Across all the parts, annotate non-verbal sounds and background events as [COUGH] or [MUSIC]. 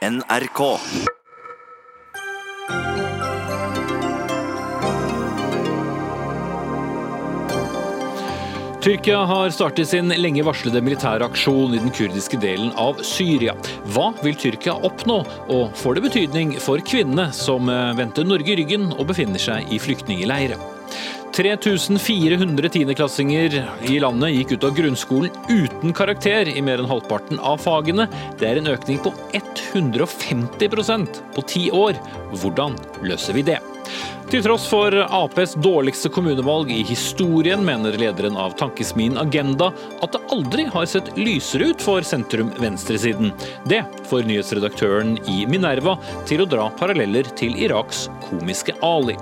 NRK. Tyrkia har startet sin lenge varslede militære aksjon i den kurdiske delen av Syria. Hva vil Tyrkia oppnå, og får det betydning for kvinnene som eh, vendte Norge ryggen og befinner seg i flyktningleire? 3400 tiendeklassinger i landet gikk ut av grunnskolen uten karakter i mer enn halvparten av fagene. Det er en økning på 150% på ti år. Hvordan løser vi det? Til tross for Aps dårligste kommunevalg i historien, mener lederen av tankesmien Agenda at det aldri har sett lysere ut for sentrum-venstresiden. Det får nyhetsredaktøren i Minerva til å dra paralleller til Iraks komiske Ali.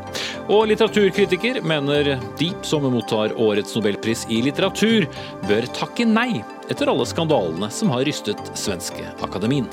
Og litteraturkritiker mener de som mottar årets nobelpris i litteratur, bør takke nei etter alle skandalene som har rystet svenske akademien.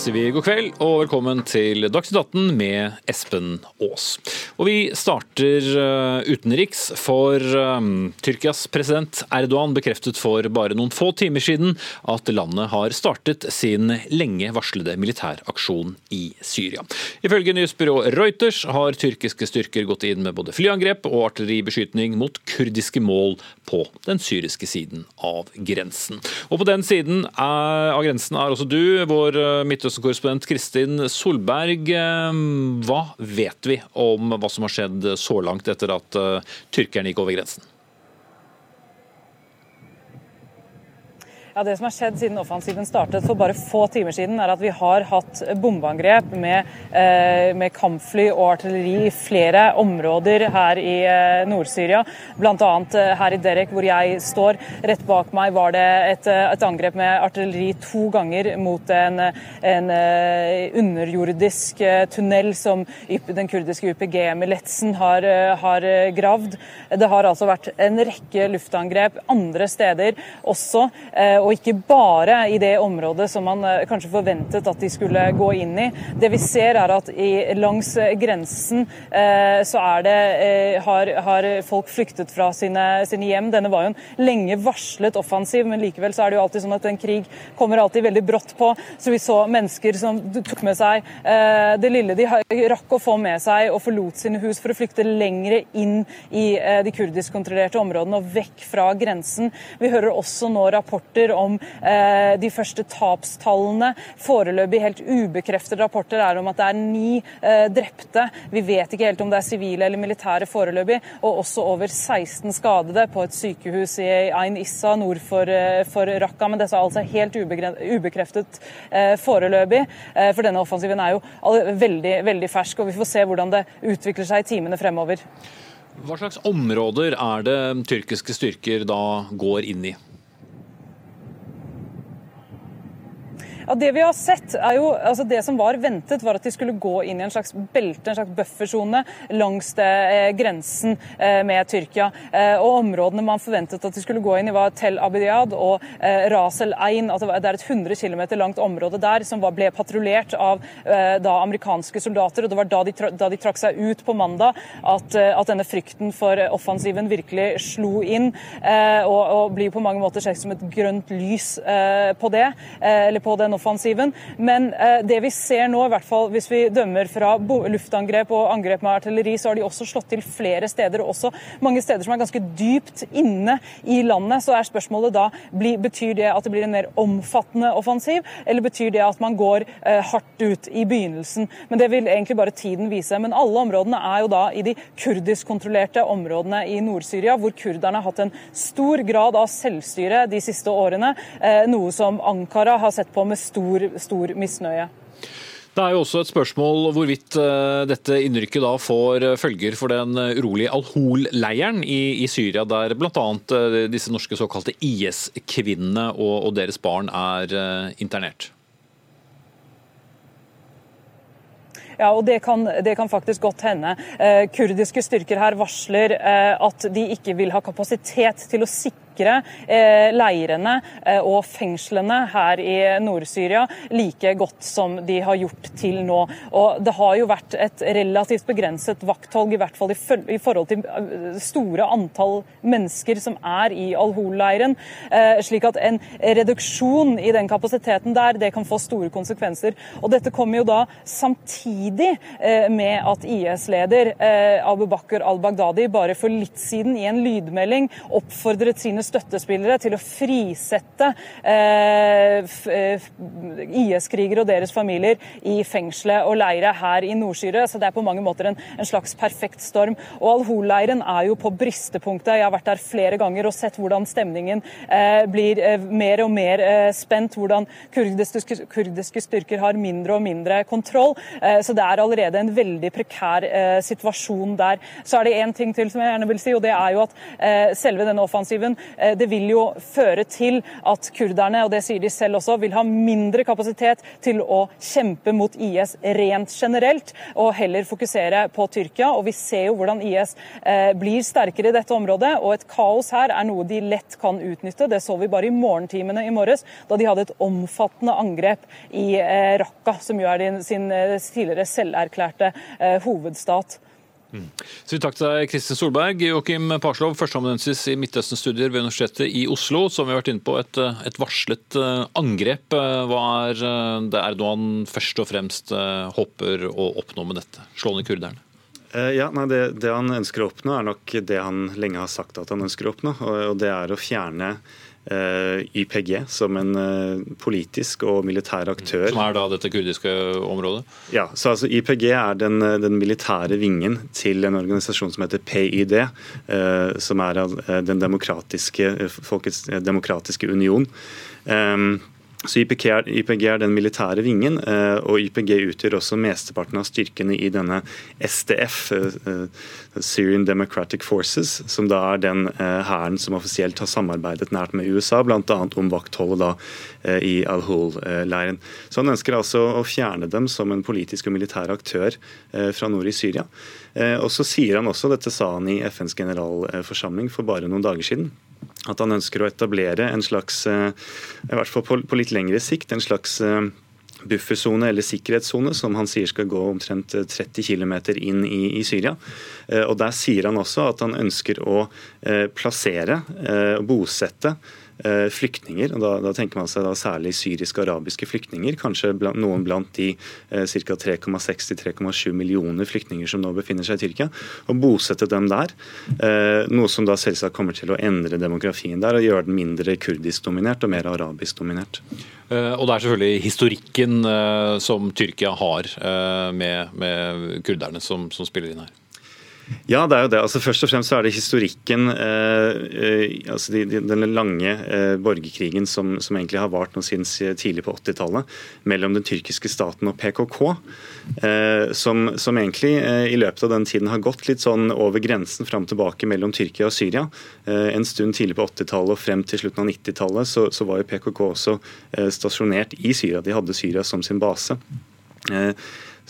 Sier vi god kveld og velkommen til Dagsnytt 18 med Espen Aas. Og vi starter uh, utenriks, for um, Tyrkias president Erdogan bekreftet for bare noen få timer siden at landet har startet sin lenge varslede militæraksjon i Syria. Ifølge nyhetsbyrået Reuters har tyrkiske styrker gått inn med både flyangrep og artilleribeskytning mot kurdiske mål på den syriske siden av grensen. Og på den siden av grensen er også du, vår Midtøsten Midtøsten-korrespondent Kristin Solberg. Eh, hva vet vi om hva som har skjedd så langt etter at eh, tyrkerne gikk over grensen? Ja, Det som har skjedd siden offensiven startet for bare få timer siden, er at vi har hatt bombeangrep med, eh, med kampfly og artilleri i flere områder her i eh, Nord-Syria. Bl.a. Eh, her i Derek, hvor jeg står. Rett bak meg var det et, eh, et angrep med artilleri to ganger mot en, en uh, underjordisk uh, tunnel som den kurdiske UPG-militsen har, har gravd. Det har altså vært en rekke luftangrep andre steder også. Uh, og ikke bare i det området som man eh, kanskje forventet at de skulle gå inn i. Det vi ser er at i, langs grensen eh, så er det, eh, har, har, folk flyktet fra sine, sine, hjem. Denne var jo en lenge varslet offensiv, men likevel så er det jo alltid sånn at en krig kommer alltid veldig brått på. Så vi så mennesker som tok med seg eh, det lille de rakk å få med seg, og forlot sine hus for å flykte lengre inn i eh, de kurdisk-kontrollerte områdene og vekk fra grensen. Vi hører også nå rapporter om eh, de første tapstallene. Foreløpig helt ubekreftede rapporter er om at det er ni eh, drepte. Vi vet ikke helt om det er sivile eller militære foreløpig, og også over 16 skadede på et sykehus i Ain Issa nord for, eh, for Raqqa. Men dette er altså helt ubekreftet eh, foreløpig, eh, for denne offensiven er jo veldig, veldig fersk, og vi får se hvordan det utvikler seg i timene fremover. Hva slags områder er det tyrkiske styrker da går inn i? Ja, Det vi har sett, er jo altså Det som var ventet, var at de skulle gå inn i en slags belte, en slags buffersone langs det, eh, grensen eh, med Tyrkia. Eh, og Områdene man forventet at de skulle gå inn i, var Tel Abidiyad og eh, Ras el Ain. Altså, det er et 100 km langt område der som var, ble patruljert av eh, da, amerikanske soldater. og Det var da de, da de trakk seg ut på mandag at, eh, at denne frykten for offensiven virkelig slo inn. og, og blir på mange måter sett som et grønt lys på det, eller på den offensiven. Men eh, det vi ser nå, i hvert fall hvis vi dømmer fra luftangrep og angrep med artilleri, så har de også slått til flere steder, og også mange steder som er ganske dypt inne i landet. Så er spørsmålet da betyr det at det blir en mer omfattende offensiv, eller betyr det at man går eh, hardt ut i begynnelsen? Men det vil egentlig bare tiden vise. Men alle områdene er jo da i de kurdisk-kontrollerte områdene i Nord-Syria, hvor kurderne har hatt en stor grad av selvstyre de siste årene, eh, noe som Ankara har sett på med stor, stor misnøye. Det er jo også et spørsmål hvorvidt eh, dette innrykket da får eh, følger for den urolige Al-Hol-leiren i, i, Syria, der bl.a. Eh, disse norske såkalte IS-kvinnene og, og, deres barn er internert. Ja, og det kan, det kan faktisk godt hende. Eh, kurdiske styrker her varsler eh, at de ikke vil ha kapasitet til å sikre sikre leirene og fengslene her i Nord-Syria like godt som de har gjort til nå. Og Det har jo vært et relativt begrenset vakthold, i hvert fall i forhold til store antall mennesker som er i Al-Hol-leiren. slik at en reduksjon i den kapasiteten der, det kan få store konsekvenser. Og Dette kommer jo da samtidig med at IS-leder Abu Bakr al-Baghdadi bare for litt siden i en lydmelding oppfordret sine støttespillere til å frisette IS-krigere og deres familier i fengselet og leire her i Nord-Syria. Så det er på mange måter en, en slags perfekt storm. Og Al-Hol-leiren er jo på bristepunktet. Jeg har vært der flere ganger og sett hvordan stemningen eh, blir eh, mer og mer eh, spent. Hvordan kurdiske, kurdiske, styrker har mindre og mindre kontroll. Eh, så det er allerede en veldig prekær eh, situasjon der. Så er det én ting til som jeg gjerne vil si, og det er jo at eh, selve denne offensiven det vil jo føre til at kurderne, og det sier de selv også, vil ha mindre kapasitet til å kjempe mot IS rent generelt, og heller fokusere på Tyrkia. Og Vi ser jo hvordan IS eh, blir sterkere i dette området, og et kaos her er noe de lett kan utnytte. Det så vi bare i morgentimene i morges, da de hadde et omfattende angrep i eh, Raqqa, som jo er sin eh, tidligere selverklærte eh, hovedstat. Mm. Så vi takk til deg, Kristin Solberg. Joakim Parslov, førsteamanuensis i Midtøsten-studier ved Universitetet i Oslo. Som vi har vært inne på, et, et varslet eh, angrep. Hva er eh, det Erdogan først og fremst eh, håper å oppnå med dette? Slå ned kurderne? Ja, nei, det, det, han ønsker å oppnå, er nok det han lenge har sagt at han ønsker å oppnå. og Det er å fjerne Eh, YPG som en eh, politisk og militær aktør. Som er da dette kurdiske området? Ja, så altså YPG er den, den militære vingen til en organisasjon som heter PYD, eh, som er den demokratiske, Folkets demokratiske union. Så YPG er, YPG er, den militære vingen, eh, og YPG utgjør også mesteparten av styrkene i denne SDF, eh, eh, Syrian Democratic Forces, som da er den hæren som offisielt har samarbeidet nært med USA, bl.a. om vaktholdet i Al-Hol-leiren. Så Han ønsker altså å fjerne dem som en politisk og militær aktør fra nord i Syria. Og så sier han også, dette sa han i FNs generalforsamling for bare noen dager siden, at han ønsker å etablere en slags, eh, i hvert fall på, litt lengre sikt, en slags eh, buffersone eller sikkerhetssone som han sier skal gå omtrent 30 eh, km inn i, i, Syria. Og Der sier han også at han ønsker å plassere og bosette flyktninger. og da, da, tenker man seg da særlig syrisk-arabiske flyktninger. Kanskje blant, noen blant de eh, ca. 3,6-3,7 millioner flyktninger som nå befinner seg i Tyrkia. Og bosette dem der. Eh, noe som da selvsagt kommer til å endre demografien der og gjøre den mindre kurdisk-dominert og mer arabisk-dominert. Eh, og det er selvfølgelig historikken eh, som Tyrkia har eh, med, med kurderne som, som spiller inn her. Ja, det er jo det. Altså, først og fremst er det historikken, eh, eh, altså de, de, den lange eh, borgerkrigen som, som, egentlig har vart nå siden tidlig på 80-tallet, mellom den tyrkiske staten og PKK, eh, som, som, egentlig eh, i løpet av den tiden har gått litt sånn over grensen fram tilbake mellom Tyrkia og Syria. Eh, en stund tidlig på 80-tallet og frem til slutten av 90-tallet så, så, var jo PKK også stasjonert i Syria. De hadde Syria som sin base. Eh,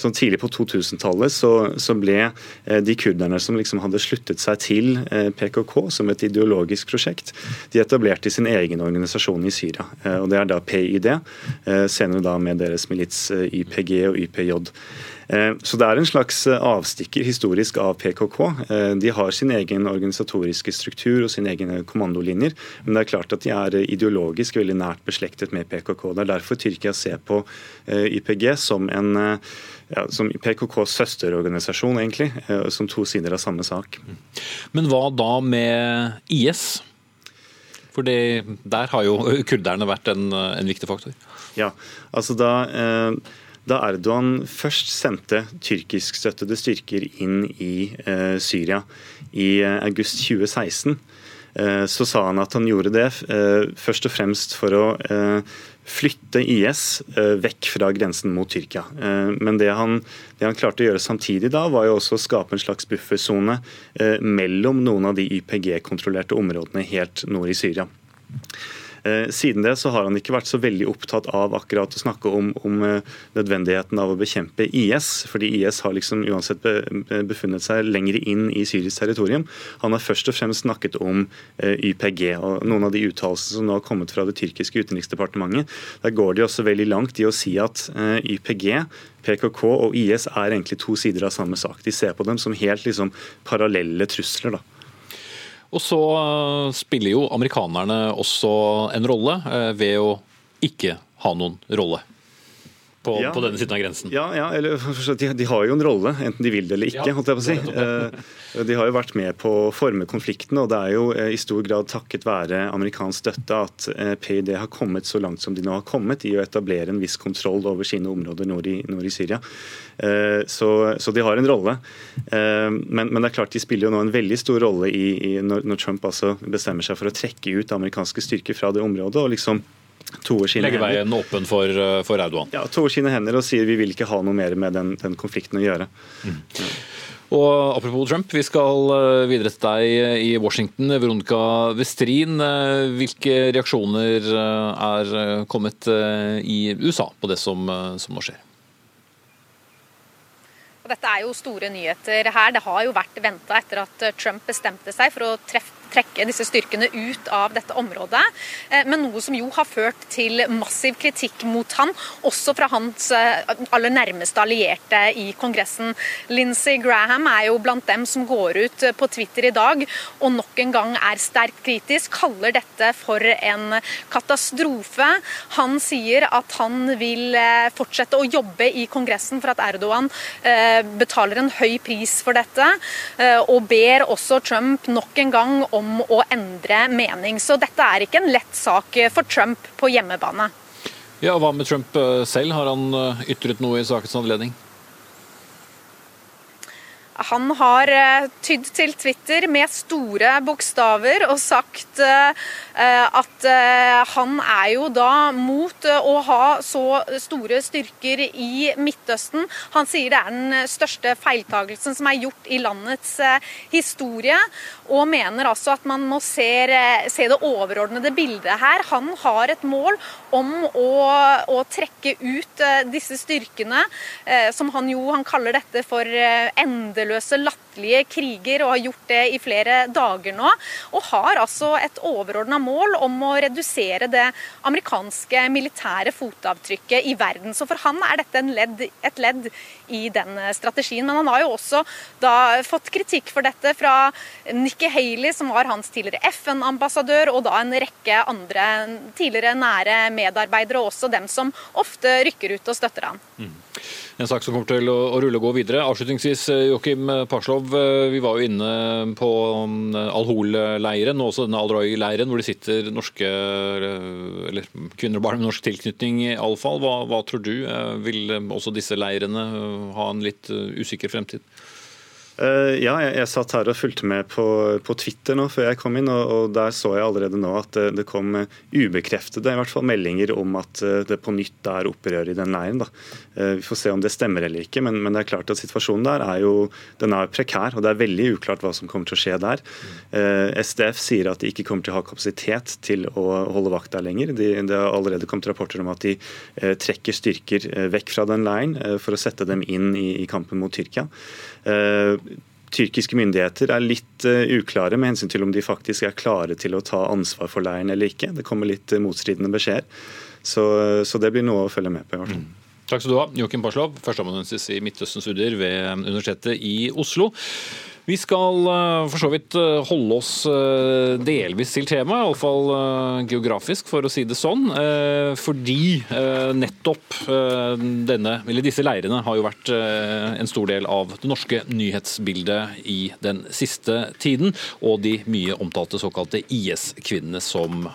sånn tidlig på 2000-tallet så, så, ble eh, de kurderne som liksom hadde sluttet seg til eh, PKK som et ideologisk prosjekt, de etablerte sin egen organisasjon i Syria. Eh, og Det er da PYD, senere da med deres milits YPG og YPJ. Så det er en slags avstikker historisk av PKK. De har sin egen organisatoriske struktur og sine egne kommandolinjer, men det er klart at de er ideologisk veldig nært beslektet med PKK. Det er derfor Tyrkia ser på YPG som en ja, som PKKs søsterorganisasjon, egentlig, eh, som to sider av samme sak. Men hva da med IS? For der har jo kurderne vært en, en viktig faktor. Ja, altså da, eh, da Erdogan først sendte tyrkiskstøttede styrker inn i eh, Syria i august 2016, så sa han at han gjorde det først og fremst for å flytte IS eh, vekk fra grensen mot Tyrkia. Eh, men det han, det han, klarte å gjøre samtidig da, var jo også å skape en slags buffersone eh, mellom noen av de YPG-kontrollerte områdene helt nord i Syria. Siden det så har han ikke vært så veldig opptatt av akkurat å snakke om, om nødvendigheten av å bekjempe IS, fordi IS har liksom uansett befunnet seg lenger inn i syrisk territorium. Han har først og fremst snakket om YPG. og Noen av de uttalelsene som nå har kommet fra det tyrkiske utenriksdepartementet, der går de også veldig langt i å si at YPG PKK og IS er egentlig to sider av samme sak. De ser på dem som helt liksom, parallelle trusler. da. Og så eh, spiller jo amerikanerne også en rolle eh, ved å ikke ha noen rolle på, ja, på, denne siden av grensen. Ja, ja eller, de, de, har jo en rolle, enten de vil det eller ikke. Ja, holdt jeg på å si. [LAUGHS] Eh, de har jo vært med på å forme konflikten, og det er jo eh, i stor grad takket være amerikansk støtte at eh, PID har kommet så langt som de nå har kommet i å etablere en viss kontroll over sine områder nord i, nord i Syria. Så, så, de har en rolle. Men, men, det er klart de spiller jo nå en veldig stor rolle i, i når, når Trump altså bestemmer seg for å trekke ut amerikanske styrker fra det området. og liksom Legge veien åpen for, eh, for Erdogan. Ja, toer sine hender og sier vi vil ikke ha noe mer med den, den konflikten å gjøre. Mm. Ja. Og Apropos Trump, vi skal eh, videre til deg i Washington. Veronica Westrin, eh, hvilke reaksjoner er kommet i USA på det som, som nå skjer? Dette er jo store nyheter her. Det har jo vært venta etter at Trump bestemte seg for å treffe trekke disse styrkene ut av dette området. Eh, men noe som jo har ført til massiv kritikk mot han, også fra hans eh, aller nærmeste allierte i Kongressen. Lindsey Graham er jo blant dem som går ut på Twitter i dag og nok en gang er sterkt kritisk, kaller dette for en katastrofe. Han sier at han vil eh, fortsette å jobbe i Kongressen for at Erdogan betaler en høy pris for dette, og ber også Trump nok en gang om om å endre mening. Så dette er ikke en lett sak for Trump på hjemmebane. Ja, Hva med Trump eh, selv? Har han eh, ytret noe i sakens anledning? Han har eh, tydd til Twitter med store bokstaver og sagt eh, at eh, han er jo da mot å ha så store styrker i Midtøsten. Han sier det er den største feiltagelsen som er gjort i landets historie, og mener altså at man må se, se det overordnede bildet her. Han har et mål om å, å trekke ut disse styrkene, som han jo han kaller dette for endeløse endeløse, latterlige kriger, og har gjort det i flere dager nå. Og har altså et overordna mål om å redusere det amerikanske militære fotavtrykket i verden. Så for han er dette ledd, et ledd i den strategien. Men han har jo også da fått kritikk for dette fra Nikki Haley, som var hans tidligere FN-ambassadør, og da en rekke andre tidligere nære medarbeidere, og også dem som ofte rykker ut og støtter han. Mm. En sak som kommer til å, å rulle og gå videre. Avslutningsvis, eh, Joakim Parslov. Eh, vi var jo inne på mm, Al-Hol-leiren og også denne Al-Roy-leiren, hvor det sitter norske, eh, eller kvinner og barn med norsk tilknytning, i alle fall. Hva, hva tror du? Vil også disse leirene ha en litt usikker fremtid? Uh, ja, jeg, jeg, satt her og fulgte med på, på, Twitter nå før jeg kom inn, og, og der så jeg allerede nå at det, det, kom ubekreftede i hvert fall meldinger om at uh, det på nytt er opprør i den leiren. Uh, vi får se om det stemmer eller ikke, men, men, det er klart at situasjonen der er jo den er prekær, og det er veldig uklart hva som kommer til å skje der. SDF sier at de ikke kommer til å ha kapasitet til å holde vakt der lenger. De, det har allerede kommet rapporter om at de trekker styrker vekk fra den leiren for å sette dem inn i, i kampen mot Tyrkia. Tyrkiske myndigheter er litt uh, uklare med hensyn til om de faktisk er klare til å ta ansvar for leiren eller ikke. Det kommer litt uh, motstridende beskjeder. Så, så, det blir noe å følge med på. i hvert fall. Mm. Takk skal du ha, Joakim Barslov, førsteamanuensis i Midtøsten-studier ved Universitetet i Oslo. Vi skal eh, for så vidt eh, holde oss eh, delvis til temaet, iallfall geografisk, for å si det sånn. Fordi nettopp denne, eller disse leirene har jo vært en stor del av det norske nyhetsbildet i den siste tiden. Og de mye omtalte såkalte IS-kvinnene som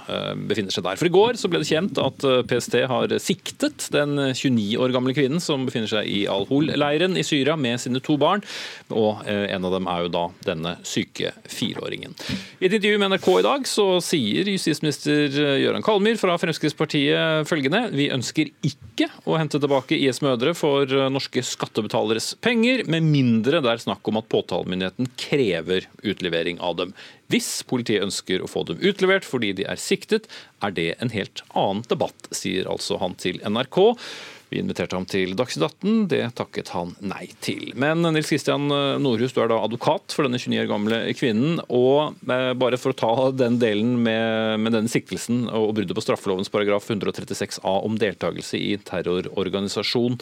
befinner seg der. For i går så ble det kjent at PST har siktet den 29 år gamle kvinnen som befinner seg i Al-Hol-leiren i Syria med sine to barn. Og en av dem er jo jo da denne syke fireåringen. I et intervju med NRK i dag så sier justisminister Gøran Kalmyr fra Fremskrittspartiet følgende Vi ønsker ikke å hente tilbake IS mødre for norske skattebetaleres penger, med mindre det er snakk om at påtalemyndigheten krever utlevering av dem. Hvis politiet ønsker å få dem utlevert fordi de er siktet, er det en helt annen debatt, sier altså han til NRK. Vi inviterte ham til Dagsnytt 18, det takket han nei til. Men Nils Kristian Nordhus, du er da advokat for denne 29 år gamle kvinnen. Og eh, bare for å ta den delen med, med denne siktelsen og bruddet på straffelovens paragraf 136 a om deltakelse i terrororganisasjon,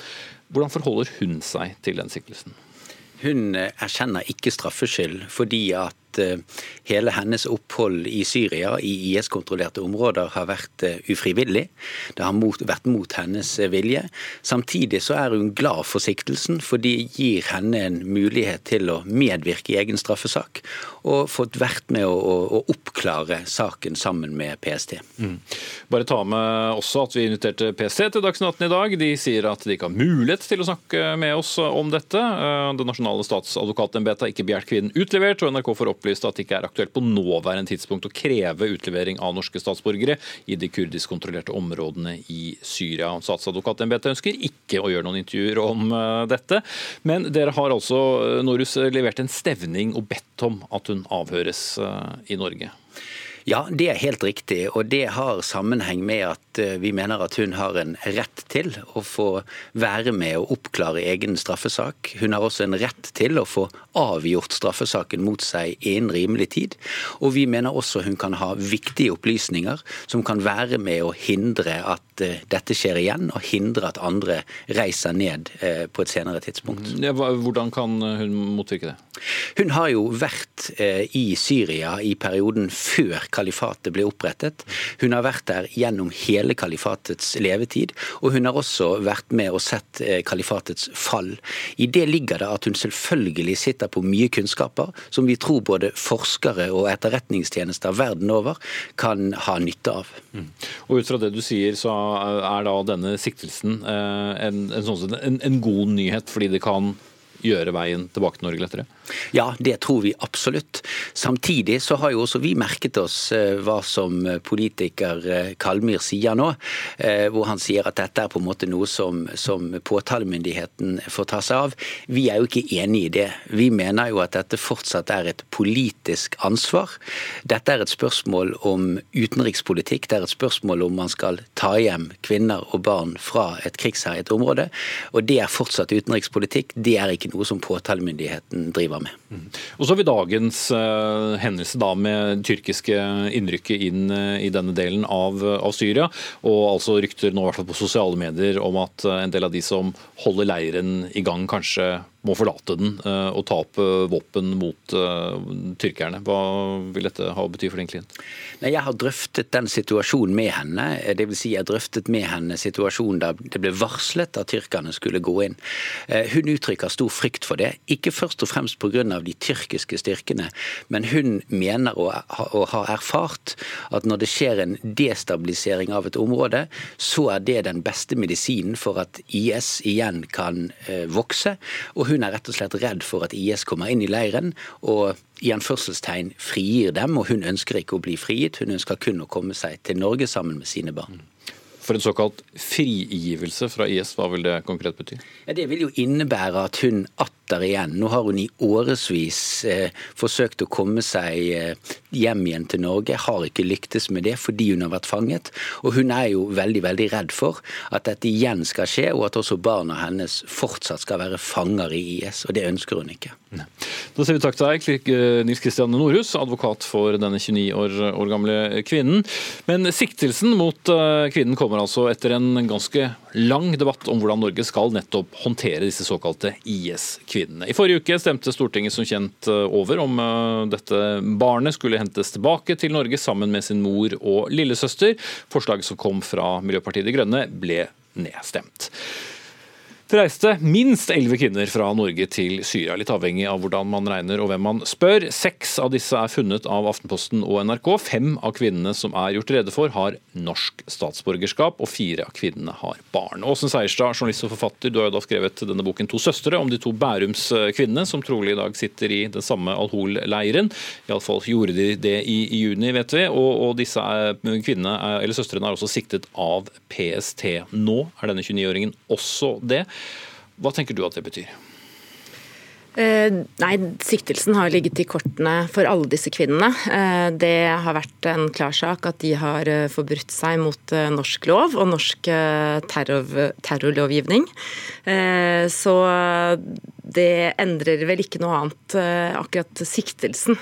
hvordan forholder hun seg til den siktelsen? Hun erkjenner ikke straffskyld fordi at Eh, hele hennes opphold i Syria, i IS-kontrollerte områder, har vært eh, ufrivillig. Det har mot, vært mot hennes eh, vilje. Samtidig så er hun glad for siktelsen, for de gir henne en mulighet til å medvirke i egen straffesak, og fått vært med å, å, å oppklare saken sammen med PST. Mm. Bare ta med også at vi inviterte PST til Dagsnytt 18 i dag. De sier at de ikke har mulighet til å snakke med oss om dette. Det nasjonale statsadvokatembetet har ikke begjært kvinnen utlevert, og NRK får opp opplyst at det ikke er aktuelt på nåværende tidspunkt å kreve utlevering av norske statsborgere i de kurdisk-kontrollerte områdene i Syria. Statsadvokatembetet ønsker ikke å gjøre noen intervjuer om eh, dette. Men dere har altså eh, Norus, levert en stevning og bedt om at hun avhøres eh, i Norge. Ja, det er helt riktig. Og det har sammenheng med at eh, vi mener at hun har en rett til å få være med og oppklare egen straffesak. Hun har også en rett til å få avgjort straffesaken mot seg innen rimelig tid. Og vi mener også hun kan ha viktige opplysninger som kan være med å hindre at eh, dette skjer igjen, og hindre at andre reiser ned eh, på et senere tidspunkt. Ja, hvordan kan hun motvirke det? Hun har jo vært i Syria i perioden før kalifatet ble opprettet. Hun har vært der gjennom hele kalifatets levetid, og hun har også vært med og sett eh, kalifatets fall. I det ligger det at hun selvfølgelig sitter på mye kunnskaper som vi tror både forskere og etterretningstjenester verden over kan ha nytte av. Mm. Og Ut fra det du sier, så er da denne siktelsen eh, en, en, sånn, en, en god nyhet, fordi det kan gjøre veien tilbake til Norge lettere? Ja, det tror vi absolutt. Samtidig så har jo også vi merket oss eh, hva som politiker eh, Kalmyr sier nå. Eh, hvor han sier at dette er på en måte noe som, som påtalemyndigheten får ta seg av. Vi er jo ikke enig i det. Vi mener jo at dette fortsatt er et politisk ansvar. Dette er et spørsmål om utenrikspolitikk. Det er et spørsmål om man skal ta hjem kvinner og barn fra et krigsherjet område. Og det er fortsatt utenrikspolitikk. Det er ikke noe som påtalemyndigheten driver med. Mm. Og så har vi dagens uh, hendelse da med tyrkiske innrykket inn uh, i denne delen av, av, Syria. Og altså rykter nå i hvert fall på sosiale medier om at uh, en del av de som holder leiren i gang, kanskje må forlate den eh, og ta opp eh, våpen mot uh, tyrkerne. Hva vil dette ha å bety for din klient? Nei, jeg har drøftet den situasjonen med henne. Det vil si jeg har drøftet med henne situasjonen der det ble varslet at tyrkerne skulle gå inn. Hun uttrykker stor frykt for det, ikke først og fremst pga. de tyrkiske styrkene, men hun mener og har ha erfart at når det skjer en destabilisering av et område, så er det den beste medisinen for at IS igjen kan vokse. og hun hun er rett og slett redd for at IS kommer inn i leiren og i anførselstegn frigir dem, og hun ønsker ikke å bli frigitt. Hun ønsker kun å komme seg til Norge sammen med sine barn. For en såkalt frigivelse fra IS, hva vil det konkret bety? Ja, det vil jo innebære at hun atter igjen Nå har hun i årevis eh, forsøkt å komme seg eh, hjem igjen til Norge, har ikke lyktes med det fordi hun har vært fanget. Og hun er jo veldig veldig redd for at dette igjen skal skje, og at også barna hennes fortsatt skal være fanger i IS. Og det ønsker hun ikke. Da sier vi takk til deg, Nils Kristian Norhus, advokat for denne 29 år, år gamle kvinnen. Men siktelsen mot eh, kvinnen kommer altså etter en ganske lang debatt om hvordan Norge skal nettopp håndtere disse såkalte IS-kvinnene. I forrige uke stemte Stortinget som kjent eh, over om eh, dette barnet skulle hentes tilbake til Norge sammen med sin mor og lillesøster. Forslaget som kom fra Miljøpartiet De Grønne ble nedstemt. Reiste minst elleve kvinner fra Norge til Syria, litt avhengig av hvordan man regner og hvem man spør. Seks av disse er funnet av Aftenposten og NRK. Fem av kvinnene som er gjort rede for, har norsk statsborgerskap, og fire av kvinnene har barn. Åsen Seierstad, journalist og forfatter, du har jo da skrevet denne boken 'To søstre' om de to Bærums kvinnene, som trolig i dag sitter i den samme Al-Hol-leiren. Iallfall gjorde de det i juni, vet vi. Og, og disse kvinnene, eller søstrene er også siktet av PST. Nå er denne 29-åringen også det. Hva tenker du at det betyr? Eh, nei, Siktelsen har ligget i kortene for alle disse kvinnene. Eh, det har vært en klar sak at de har eh, forbrutt seg mot norsk lov og norsk terror, terrorlovgivning. Eh, så det endrer vel ikke noe annet, akkurat siktelsen.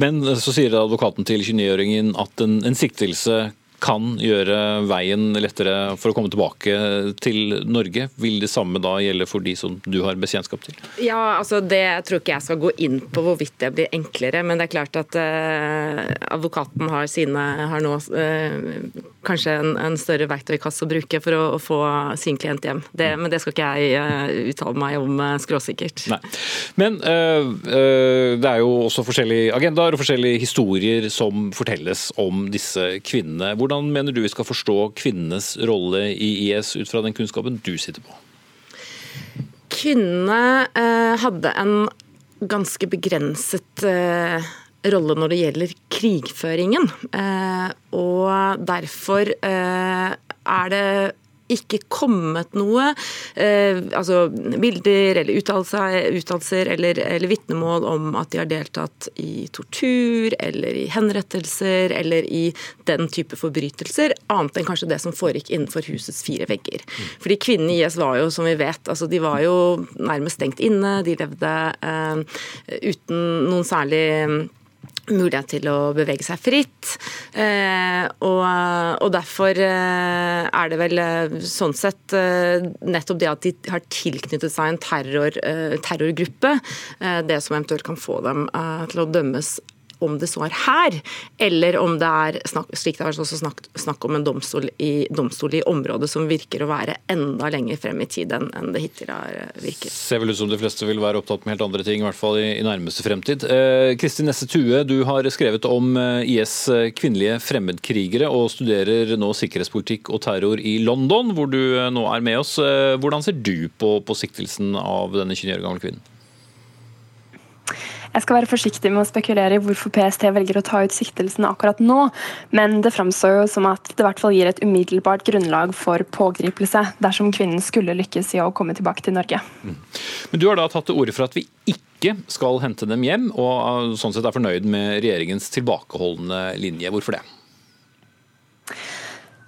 Men så sier advokaten til 29-åringen at en, en siktelse kan gjøre veien lettere for å komme tilbake til Norge. Vil det samme da gjelde for de som du har bekjentskap til? Ja, altså Det tror ikke jeg skal gå inn på hvorvidt det blir enklere. Men det er klart at eh, advokaten har, sine, har nå eh, kanskje en, en, større verktøykasse å bruke for å, å få sin klient hjem. Det, men det skal ikke jeg uh, uttale meg om skråsikkert. Nei. Men det er jo også forskjellige agendaer og forskjellige historier som fortelles om disse kvinnene. Hvordan hvordan mener du vi skal forstå kvinnenes rolle i IS ut fra den kunnskapen du sitter på? Kvinnene eh, hadde en ganske begrenset eh, rolle når det gjelder krigføringen. Eh, og derfor eh, er det ikke kommet noe eh, altså bilder eller uttalelser eller, eller vitnemål om at de har deltatt i tortur eller i henrettelser eller i den type forbrytelser, annet enn kanskje det som foregikk innenfor husets fire vegger. Fordi Kvinnene i IS var jo, som vi vet, altså de var jo nærmest stengt inne. De levde eh, uten noen særlig mulighet til å bevege seg fritt. Eh, og, og, derfor eh, er det vel eh, sånn sett nettopp det at de har tilknyttet seg en terror, terrorgruppe, det som eventuelt kan få dem til å dømmes om det så er her, eller om det er snakk, slik det har også snakk, snakk om en domstol i, domstol i, området som virker å være enda lenger frem i tid enn, enn det hittil har eh, virket. Ser vel ut som de fleste vil være opptatt med helt andre ting, i hvert fall i, i nærmeste fremtid. Eh, Kristin Nesse Tue, du har skrevet om eh, IS eh, kvinnelige fremmedkrigere og studerer nå sikkerhetspolitikk og terror i London, hvor du nå er med oss. Hvordan ser du på, på siktelsen av denne 29 år gamle kvinnen? Jeg skal være forsiktig med å spekulere i hvorfor PST velger å ta ut siktelsen akkurat nå, men det framstår jo som at det i hvert fall gir et umiddelbart grunnlag for pågripelse dersom kvinnen skulle lykkes i å komme tilbake til Norge. Mm. Men Du har da tatt til orde for at vi ikke skal hente dem hjem, og sånn sett er fornøyd med regjeringens tilbakeholdende linje. Hvorfor det?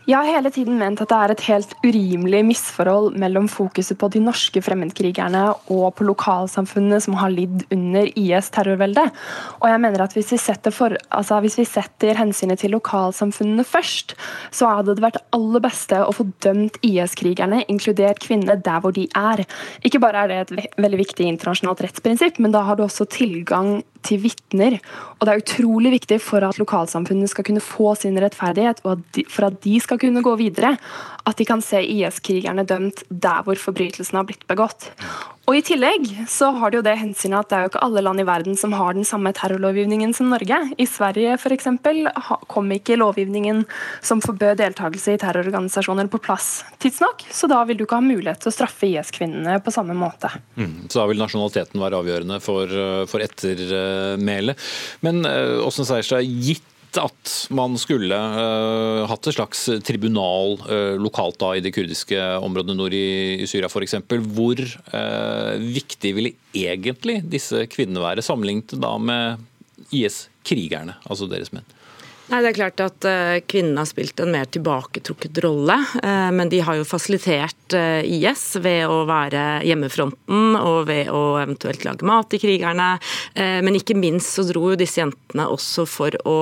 Jeg har hele tiden ment at det er et helt urimelig misforhold mellom fokuset på de norske fremmedkrigerne og på lokalsamfunnene som har lidd under IS-terrorveldet. Og jeg mener at hvis vi, for, altså hvis vi setter hensynet til lokalsamfunnene først, så hadde det vært aller beste å få dømt IS-krigerne, inkludert kvinnene, der hvor de er. Ikke bare er det et veldig viktig internasjonalt rettsprinsipp, men da har du også tilgang til vitner. Og det er utrolig viktig for at lokalsamfunnene skal kunne få sin rettferdighet, og for at de skal kunne gå videre, at de kan se IS-krigerne dømt der hvor forbrytelsen har blitt begått. Og I tillegg så har det jo det hensynet at det er jo ikke alle land i verden som har den samme terrorlovgivningen som Norge. I Sverige f.eks. kom ikke lovgivningen som forbød deltakelse i terrororganisasjoner på plass tidsnok, så da vil du ikke ha mulighet til å straffe IS-kvinnene på samme måte. Mm, så da vil nasjonaliteten være avgjørende for, for ettermælet. Men eh, Seierstad, gitt at man skulle uh, hatt et slags tribunal uh, lokalt da i de kurdiske områdene nord i, i Syria f.eks. Hvor uh, viktig ville egentlig disse kvinnene være, sammenlignet da med IS-krigerne, altså deres menn? Nei, det er klart at uh, Kvinnene har spilt en mer tilbaketrukket rolle. Uh, men de har jo fasilitert uh, IS ved å være hjemmefronten og ved å eventuelt lage mat til krigerne. Men ikke minst så dro jo disse jentene også for å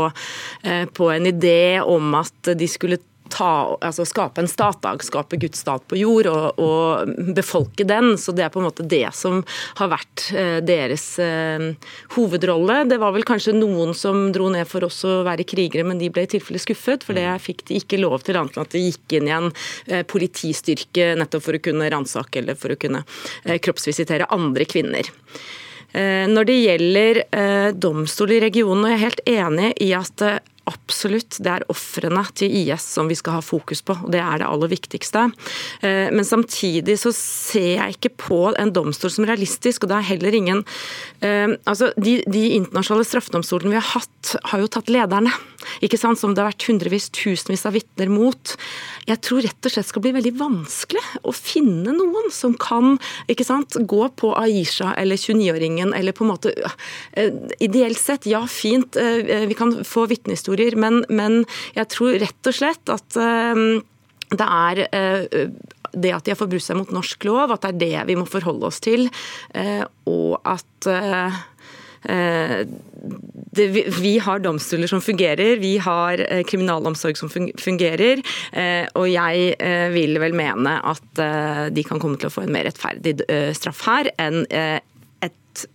på en idé om at de skulle ta, altså skape en statdag, skape Guds stat på jord og, og, befolke den. Så det er på en måte det som har vært eh, deres eh, hovedrolle. Det var vel kanskje noen som dro ned for oss å være krigere, men de ble i tilfelle skuffet, for det mm. fikk de ikke lov til annet enn at de gikk inn i en eh, politistyrke nettopp for å kunne ransake eller for å kunne kroppsvisitere andre kvinner. Når det gjelder domstol i regionen, og jeg er helt enig i at absolutt det er ofrene til IS som vi skal ha fokus på, og det er det aller viktigste. Eh, men samtidig så ser jeg ikke på en domstol som realistisk, og det er heller ingen eh, Altså, de, de internasjonale straffedomstolene vi har hatt, har jo tatt lederne, ikke sant, som det har vært hundrevis, tusenvis av vitner mot. Jeg tror rett og slett skal bli veldig vanskelig å finne noen som kan ikke sant, gå på Aisha eller 29-åringen, eller på en måte eh, Ideelt sett, ja fint, vi kan få vitnehistorier historier. Men, men jeg tror rett og slett at eh, det er eh, det at de har forbrutt seg mot norsk lov, at det er det vi må forholde oss til. Eh, og at vi har domstoler som fungerer, vi har kriminalomsorg som fungerer. Og jeg vil vel mene at de kan komme til å få en mer rettferdig straff her enn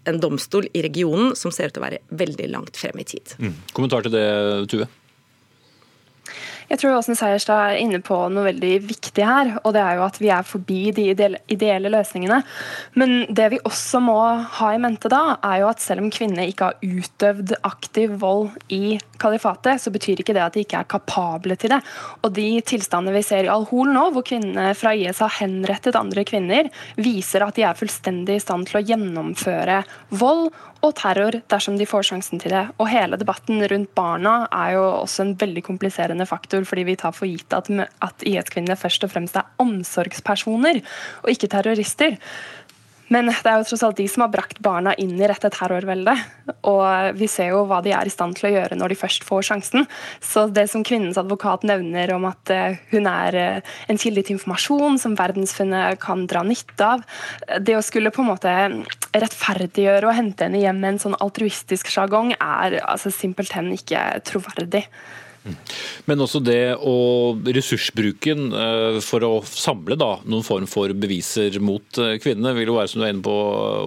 en domstol i regionen som ser ut til å være veldig langt frem i tid. Mm. Kommentar til det, Tue? Jeg tror Åsen Seierstad er inne på noe veldig viktig her. og det er jo at Vi er forbi de ideelle løsningene. Men det vi også må ha i mente da, er jo at selv om kvinner ikke har utøvd aktiv vold i kalifatet, så betyr ikke det at de ikke er kapable til det. Og De tilstandene vi ser i Al-Hol nå, hvor kvinnene fra IS har henrettet andre kvinner, viser at de er fullstendig i stand til å gjennomføre vold og terror dersom de får sjansen til det. Og hele debatten rundt barna er jo også en veldig kompliserende faktor, fordi vi tar for gitt at, at IS-kvinnene først og fremst er omsorgspersoner, og ikke terrorister. Men det er jo tross alt de som har brakt barna inn i dette terrorveldet. Og vi ser jo hva de er i stand til å gjøre når de først får sjansen. Så det som kvinnens advokat nevner om at eh, hun er eh, en kilde til informasjon som verdensfunnet kan dra nytte av, det å skulle på en måte rettferdiggjøre og hente henne hjem med en sånn altruistisk sjargong, er altså simpelthen ikke troverdig. Men også det å ressursbruken eh, for å samle da, noen form for beviser mot eh, kvinnene, vil jo være som du er inne på,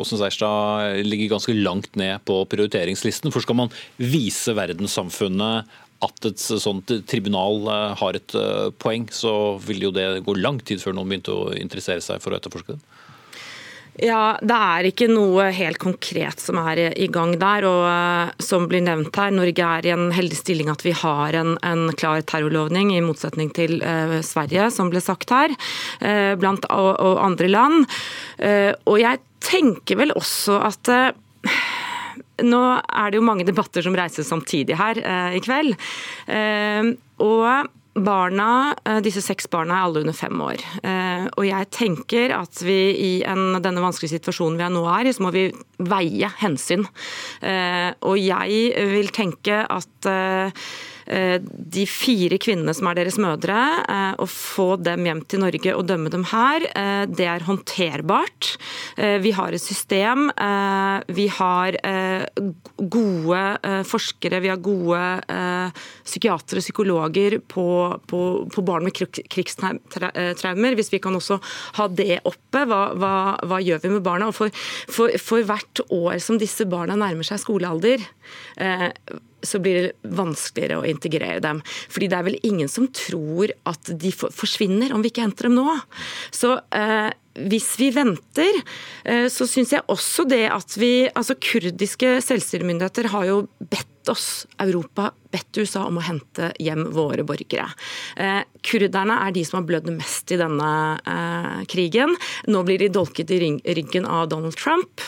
Åsen Seierstad, ligger ganske langt ned på prioriteringslisten. For skal man vise verdenssamfunnet at et sånt tribunal eh, har et poeng, så vil jo det gå lang tid før noen begynte å interessere seg for å etterforske det. Ja, Det er ikke noe helt konkret som er i gang der. og uh, Som blir nevnt her, Norge er i en heldig stilling at vi har en, en klar terrorlovning, i motsetning til uh, Sverige, som ble sagt her, uh, blant og, og andre land. og jeg tenker vel også at nå er det jo mange debatter som reises samtidig her i kveld. og Barna, eh, Disse seks barna er alle under fem år. Eh, og jeg tenker at vi i en, denne vanskelige situasjonen vi nå er i, så må vi veie hensyn. Eh, og jeg vil tenke at de fire kvinnene som er deres mødre, eh, å få dem hjem til Norge og dømme dem her, eh, det er håndterbart. Vi har et system. Vi har gode forskere, vi har gode psykiatere og psykologer på, på, på barn med krigstraumer. Hvis vi kan også ha det oppe, hva, hva, hva gjør vi med barna? Og for, for, for hvert år som disse barna nærmer seg skolealder, så blir det vanskeligere å integrere dem. Fordi det er vel ingen som tror at de forsvinner om vi ikke henter dem nå. Så eh, hvis vi venter, eh, så syns jeg også det at vi Altså kurdiske selvstyremyndigheter har jo bedt oss, Europa, bedt USA om å hente hjem våre borgere. Eh, kurderne er de som har blødd mest i denne eh, krigen. Nå blir de dolket i ryggen av Donald Trump.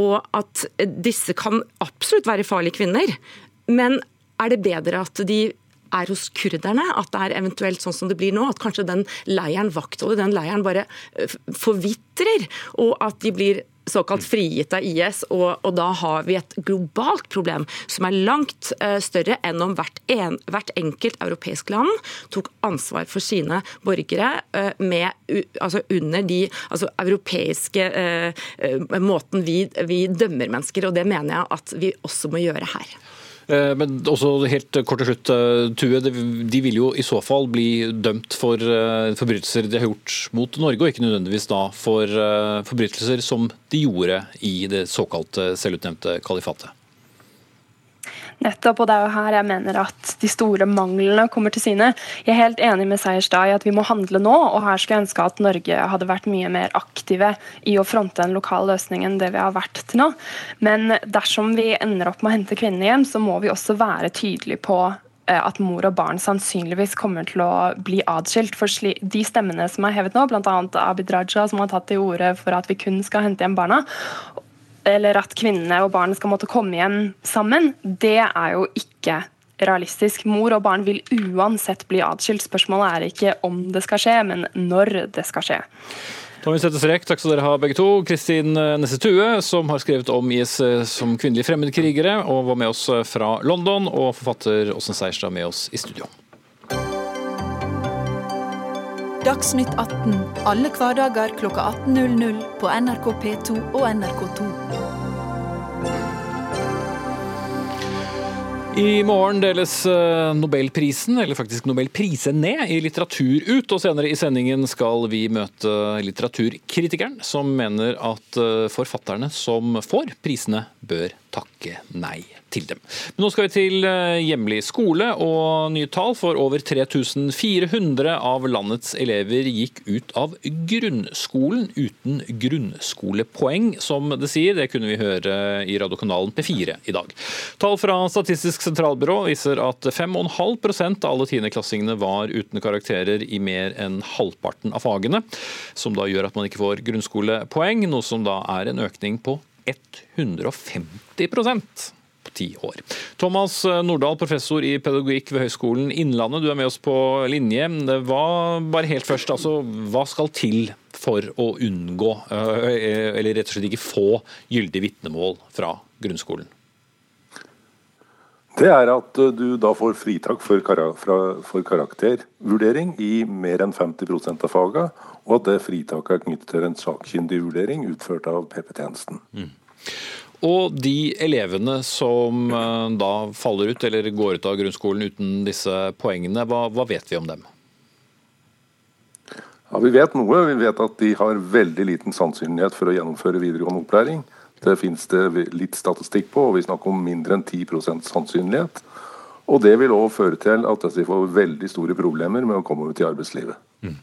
og at disse kan absolutt være farlige kvinner, men er det bedre at de er hos kurderne. At det er eventuelt sånn som det blir nå, at kanskje den leiren vaktholdet, den leiren bare eh, forvitrer. Og at de blir såkalt frigitt av IS, og, og, da har vi et globalt problem som er langt uh, større enn om hvert, en, hvert, enkelt europeisk land tok ansvar for sine borgere uh, med, uh, altså under de altså, europeiske måten vi, vi dømmer mennesker, og det mener jeg at vi også må gjøre her. Eh, men også helt kort til slutt, Tue. De vil jo i så fall bli dømt for forbrytelser de har gjort mot Norge, og ikke nødvendigvis da for forbrytelser som de gjorde i det såkalte selvutnevnte kalifatet. Nettopp, og det er jo her jeg mener at de store manglene kommer til syne. Jeg er helt enig med Seierstad i at vi må handle nå, og her skulle jeg ønske at Norge hadde vært mye mer aktive i å fronte en lokal løsning enn det vi har vært til nå. Men dersom vi ender opp med å hente kvinnene hjem, så må vi også være tydelige på eh, at mor og barn sannsynligvis kommer til å bli adskilt. For de stemmene som er hevet nå, bl.a. Abid Raja, som har tatt til orde for at vi kun skal hente hjem barna, eller at kvinnene og barn skal måtte komme hjem sammen, det er jo ikke realistisk. Mor og barn vil uansett bli atskilt. Spørsmålet er ikke om det skal skje, men når det skal skje. Da vi sette strek. Takk skal dere ha begge to. Kristin Nesse Tue, som har skrevet om IS som kvinnelige fremmedkrigere, og var med oss fra London, og forfatter Åsen Seierstad med oss i studio. Dagsnytt 18 alle hverdager kl 18.00 på NRK P2 og NRK2. I morgen deles eh, Nobelprisen, eller faktisk Nobelprisene, i litteratur ut. Og senere i sendingen skal vi møte litteraturkritikeren, som mener at eh, forfatterne som får prisene, bør takke nei til dem. Men nå skal vi til eh, hjemlig skole, og nye tall for over 3400 av landets elever gikk ut av grunnskolen uten grunnskolepoeng, som det sier. Det kunne vi høre i radiokanalen P4 i dag. Tall fra Statistisk sentralbyrå viser at 5,5% av alle tiendeklassingene var uten karakterer i mer enn halvparten av fagene, som da gjør at man ikke får grunnskolepoeng, noe som da er en økning på 150 på ti år. Thomas Nordahl, professor i pedagogikk ved Høgskolen Innlandet, du er med oss på linje. Hva, bare helt først, altså, hva skal til for å unngå, eh, eller rett og slett ikke få, gyldig vitnemål fra grunnskolen? Det er at eh, du da får fritak for, for karaktervurdering i mer enn 50% av fagene, og at det fritaket er knyttet til en sakkyndig vurdering utført av PP-tjenesten. Mm. Og de elevene som eh, da faller ut eller går ut av grunnskolen uten disse poengene, hva, hva vet vi om dem? Ja, Vi vet noe. Vi vet at de har veldig liten sannsynlighet for å gjennomføre videregående opplæring. Det finnes det litt statistikk på, og vi snakker om mindre enn 10% sannsynlighet. Og det vil òg føre til at de får veldig store problemer med å komme ut i arbeidslivet. Mm.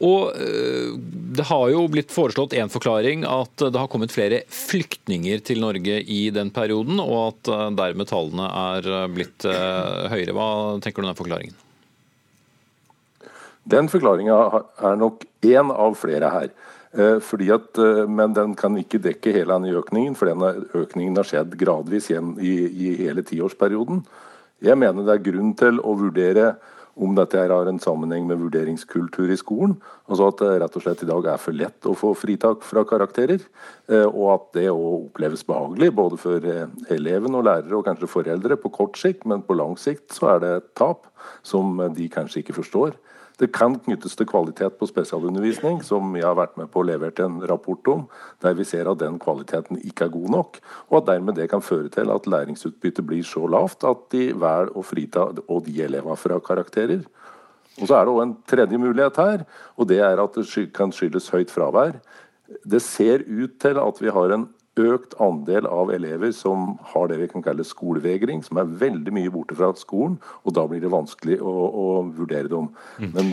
Og eh, Det har jo blitt foreslått en forklaring, at det har kommet flere flyktninger til Norge i den perioden, og at eh, dermed tallene er eh, blitt høyere. Hva tenker du om den forklaringen? Den forklaringa er nok én av flere her. At, men den kan ikke dekke hele denne økningen, for denne økningen har skjedd gradvis igjen i, i hele tiårsperioden. Jeg mener det er grunn til å vurdere om dette her har en sammenheng med vurderingskultur i skolen. Altså at det rett og slett i dag er for lett å få fritak fra karakterer. Eh, og at det òg oppleves behagelig, både for eh, eleven og lærere og kanskje foreldre på kort sikt, men på lang sikt så er det et tap som de kanskje ikke forstår. Det kan knyttes til kvalitet på spesialundervisning, som jeg har vært med på å levere en rapport om, der vi ser at den kvaliteten ikke er god nok, og at dermed det kan føre til at læringsutbyttet blir så lavt at de velger å frita og de elevene fra karakterer. Og Så er det òg en tredje mulighet her, og det er at det kan skyldes høyt fravær. Det ser ut til at vi har en økt andel av elever som har det vi kan kalle skolevegring, som er veldig mye borte fra skolen, og da blir det vanskelig å, å vurdere dem. Mm. Men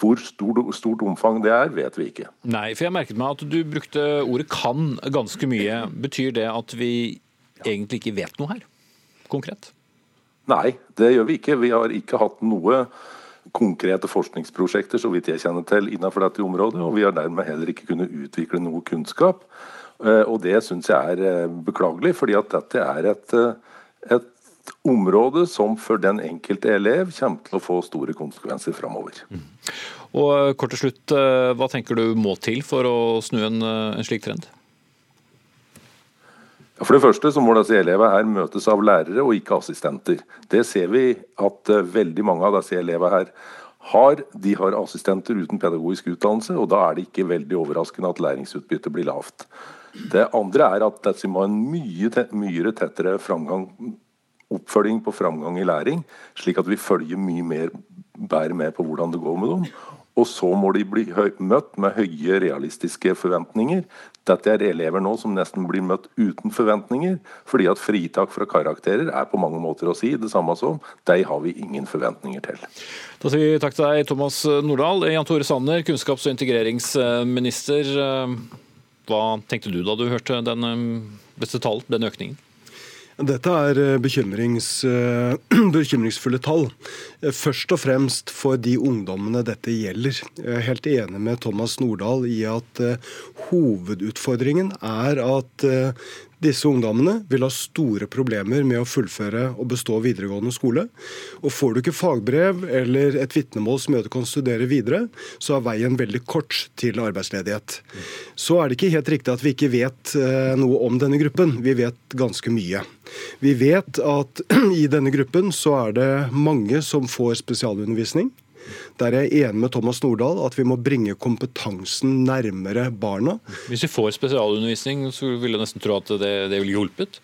hvor stort, stort, omfang det er, vet vi ikke. Nei, for jeg merket meg at du brukte ordet 'kan' ganske mye. Betyr det at vi egentlig ikke vet noe her, konkret? Nei, det gjør vi ikke. Vi har ikke hatt noe konkrete forskningsprosjekter så vidt jeg kjenner til innenfor dette området, og vi har dermed heller ikke kunnet utvikle noe kunnskap. Eh, og det syns jeg er eh, beklagelig, fordi at dette er et, eh, et, område som for den enkelte elev kommer til å få store konsekvenser framover. Mm. Og kort til slutt, Hva tenker du må til for å snu en, en slik trend? For det første så må disse elevene her møtes av lærere og ikke assistenter. Det ser vi at veldig mange av disse elevene her har. De har assistenter uten pedagogisk utdannelse, og da er det ikke veldig overraskende at læringsutbyttet blir lavt. Det andre er at dette må ha en mye, mye tettere framgang oppfølging på framgang i læring, slik at vi følger mye mer bærer med på hvordan det går med dem. Og så må de bli møtt med høye realistiske forventninger. Dette er elever nå som nesten blir møtt uten forventninger, fordi at fritak fra karakterer er på mange måter å si det samme som de har vi ingen forventninger til. Da sier vi takk til deg, Thomas Nordahl. Jan Tore Sanner, kunnskaps- og integreringsminister. Hva tenkte du da du hørte den beste tall, den økningen? Dette er eh, eh, [CLEARS THROAT] bekymringsfulle tall. Eh, først og fremst for de ungdommene dette gjelder. Jeg er helt enig med Thomas Nordahl i at hovedutfordringen er at disse ungdommene vil ha store problemer med å fullføre og bestå videregående skole. Og Får du ikke fagbrev eller et vitnemål som gjør at du kan studere videre, så er veien veldig kort til arbeidsledighet. Så er det ikke helt riktig at vi ikke vet eh, noe om denne gruppen. Vi vet ganske mye. Vi vet at [CLEARS THROAT] i denne gruppen så er det mange som får spesialundervisning. Der er jeg enig med Thomas Nordahl at vi må bringe kompetansen nærmere barna. Hvis vi får spesialundervisning, så vil jeg nesten tro at det, det ville hjulpet?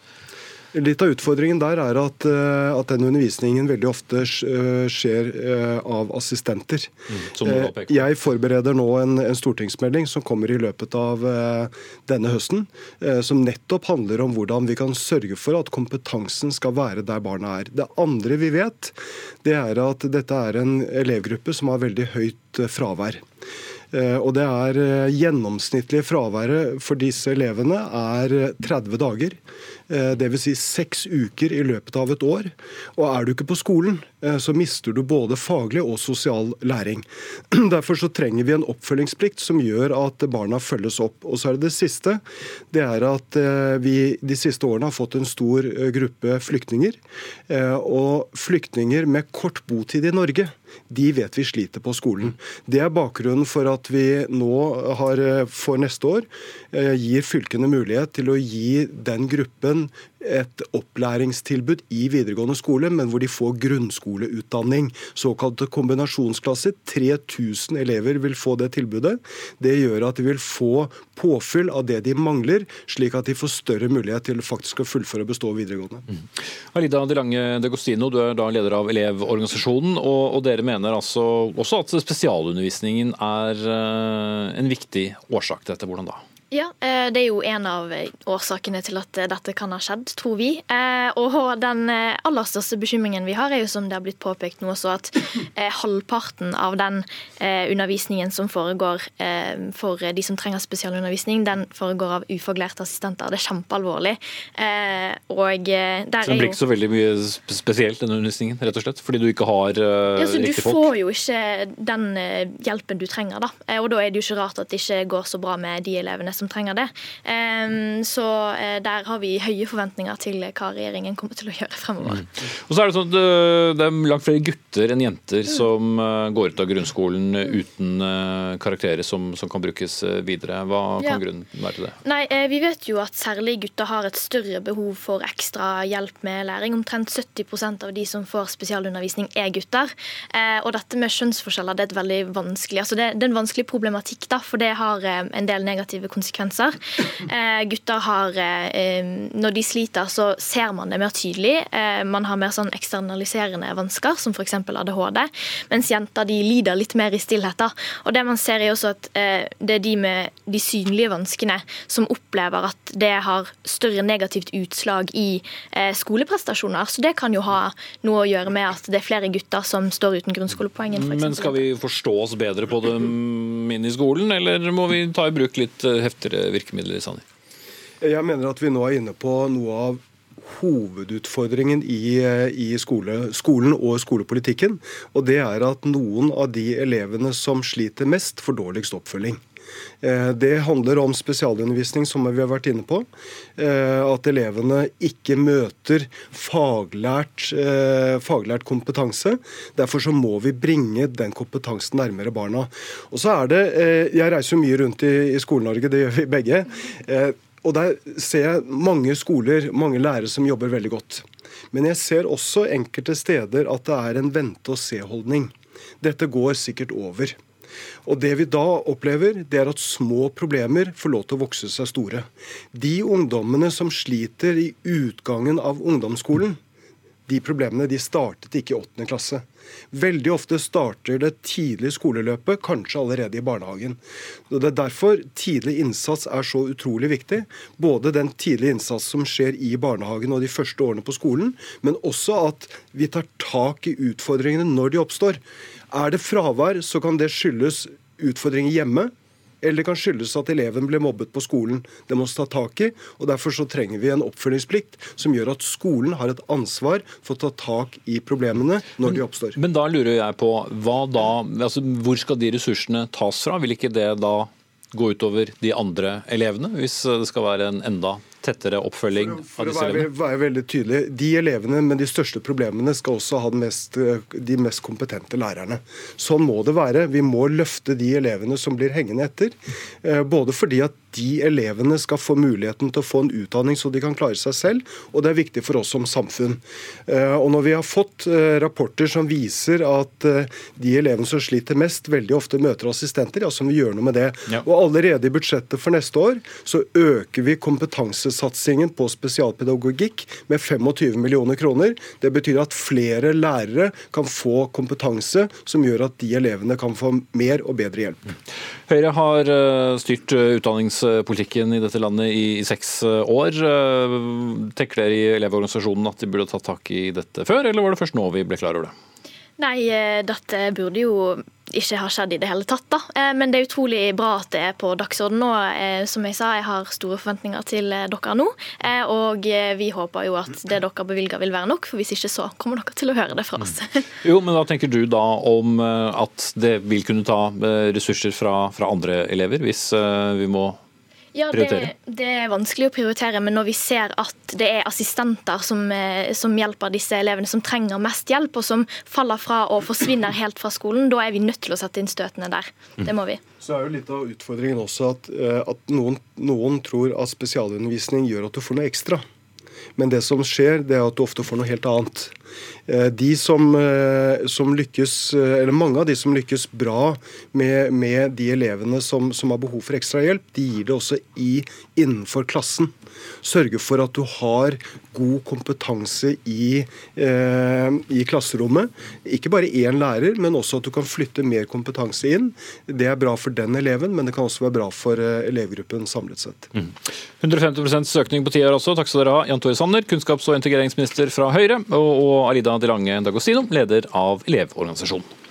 Litt av utfordringen der er at, eh, at den undervisningen veldig ofte eh, skjer eh, av assistenter. Mm, jeg forbereder nå en, en, stortingsmelding som kommer i løpet av denne høsten, som nettopp handler om hvordan vi kan sørge for at kompetansen skal være der barna er. Det andre vi vet, det er at dette er en elevgruppe som har veldig høyt fravær. Og det er Gjennomsnittlige fraværet for disse elevene er 30 dager. Eh, Dvs. Si seks uker i løpet av et år. Og er du ikke på skolen, eh, så mister du både faglig og sosial læring. [CLEARS THROAT] Derfor så trenger vi en oppfølgingsplikt som gjør at barna følges opp. Og så er det det siste. Det er at eh, vi de siste årene har fått en stor gruppe flyktninger. Og flyktninger med kort botid i Norge de vet vi sliter på skolen. Det er bakgrunnen for at vi nå har, for neste år gir fylkene mulighet til å gi den gruppen et opplæringstilbud i videregående skole, men hvor de får grunnskoleutdanning. Såkalte kombinasjonsklasser. 3000 elever vil få det tilbudet. Det gjør at de vil få påfyll av det de mangler, slik at de får større mulighet til faktisk å fullføre og bestå videregående. Mm. Alida De Lange Degostino, du er da leder av Elevorganisasjonen, og, og dere mener altså også at spesialundervisningen er uh, en viktig årsak til dette. Hvordan da? Ja, eh, det er jo en av eh, årsakene til at eh, dette kan ha skjedd, tror vi. Og den aller største bekymringen vi har, er jo som det har blitt påpekt nå også, at halvparten av den undervisningen som foregår for de som trenger spesialundervisning, den foregår av ufaglærte assistenter. Det er kjempealvorlig. Og der så det blir ikke så veldig mye spesielt, den undervisningen, rett og slett? Fordi du ikke har ja, riktig folk? Du får jo ikke den hjelpen du trenger, da. Og da er det jo ikke rart at det ikke går så bra med de elevene som trenger det. Så eh, der har vi høye forventninger til hva regjeringen kommer til å gjøre fremover. Mm. Og så er Det sånn at det er langt flere gutter enn jenter som eh, går ut av grunnskolen uten eh, karakterer som, som kan brukes videre. Hva kan ja. grunnen være til det? Nei, Vi vet jo at særlig gutter har et større behov for ekstra hjelp med læring. Omtrent 70% av de som får spesialundervisning, er gutter. Og dette med kjønnsforskjeller det er et veldig vanskelig, altså det, det er en vanskelig problematikk, da, for det har en del negative konsekvenser konsekvenser. Eh, gutter har eh, Når de sliter, så ser man det mer tydelig. Eh, man har mer sånn eksternaliserende vansker, som f.eks. ADHD. Mens jenter de lider litt mer i stillhet. Da. Og det man ser er også at eh, det er de med de synlige vanskene som opplever at det har større negativt utslag i eh, skoleprestasjoner. Så det kan jo ha noe å gjøre med at det er flere gutter som står uten grunnskolepoengen. Men skal vi forstå oss bedre på det inne i skolen, eller må vi ta i bruk litt heftig ytre virkemidler? Sanner? Jeg mener at vi nå er inne på noe av hovedutfordringen i, i skole, skolen og skolepolitikken. Og det er at noen av de elevene som sliter mest, får dårligst oppfølging. Eh, det handler om spesialundervisning, som vi har vært inne på. Eh, at elevene ikke møter faglært, eh, faglært kompetanse. Derfor så må vi bringe den kompetansen nærmere barna. Og så er det, Jeg reiser jo mye rundt i, i Skole-Norge, det gjør vi begge. Og Der ser jeg mange skoler, mange lærere som jobber veldig godt. Men jeg ser også enkelte steder at det er en vente-og-se-holdning. Dette går sikkert over. Og Det vi da opplever, det er at små problemer får lov til å vokse seg store. De ungdommene som sliter i utgangen av ungdomsskolen, de problemene de startet ikke i åttende klasse. Veldig ofte starter det tidlig i skoleløpet, kanskje allerede i barnehagen. Og det er Derfor tidlig innsats er så utrolig viktig. Både den tidlige innsats som skjer i barnehagen og de første årene på skolen, men også at vi tar tak i utfordringene når de oppstår. Er det fravær, så kan det skyldes utfordringer hjemme eller det kan skyldes at eleven ble mobbet på skolen. Det må vi ta tak i. og Derfor så trenger vi en oppfølgingsplikt som gjør at skolen har et ansvar for å ta tak i problemene når de oppstår. Men da lurer jeg på, da, altså Hvor skal de ressursene tas fra? Vil ikke det da gå utover de andre elevene, hvis det skal være en enda tettere oppfølging for, for av disse elevene? For å være veldig tydelig, De elevene med de største problemene skal også ha mest, de mest kompetente lærerne. Sånn må det være. Vi må løfte de elevene som blir hengende etter. Eh, både fordi at de elevene skal få muligheten til å få en utdanning så de kan klare seg selv, og det er viktig for oss som samfunn. Eh, og Når vi har fått eh, rapporter som viser at de elevene som sliter mest, veldig ofte møter assistenter, ja, så må vi gjøre noe med det. Ja. Og Allerede i budsjettet for neste år så øker vi kompetansesatsingen på spesialpedagogikk med 25 millioner kroner. Det betyr at flere lærere kan få kompetanse som gjør at de elevene kan få mer og bedre hjelp. Høyre har eh, styrt eh, utdanningspolitikken i dette landet i seks eh, år. Tenker dere i Elevorganisasjonen at de burde tatt tak i dette før, eller var det først nå vi ble klar over det? Nei, dette burde jo ikke ha skjedd i det hele tatt. da. Eh, men det er utrolig bra at det er på dagsordenen nå. Eh, som jeg sa, jeg har store forventninger til eh, dere nå. Og vi håper jo at det dere bevilger vil være nok, for hvis ikke så kommer dere til å høre det fra oss. Mm. Jo, men hva tenker du da om at det vil kunne ta ressurser fra, fra andre elever, hvis vi må ja, det, det, er vanskelig å prioritere, men når vi ser at det er assistenter som, eh, som, hjelper disse elevene som trenger mest hjelp, og som faller fra og forsvinner helt fra skolen, da er vi nødt til å sette inn støtene der. Det må vi. Så er jo litt av utfordringen også at, eh, at noen, noen tror at spesialundervisning gjør at du får noe ekstra. Men det som skjer, det er at du ofte får noe helt annet. Eh, de som, eh, som, lykkes, eh, eller Mange av de som lykkes bra med, med de elevene som, som, har behov for ekstra hjelp, de gir det også i, innenfor klassen. Sørge for at du har god kompetanse i, eh, i klasserommet. Ikke bare én lærer, men også at du kan flytte mer kompetanse inn. Det er bra for den eleven, men det kan også være bra for elevgruppen samlet sett. Mm. 150% økning på ti år også. Takk skal dere ha, Jan Tore Sanner, kunnskaps- og integreringsminister fra Høyre. og, og Arida Delange Dagostino, leder av Elevorganisasjonen.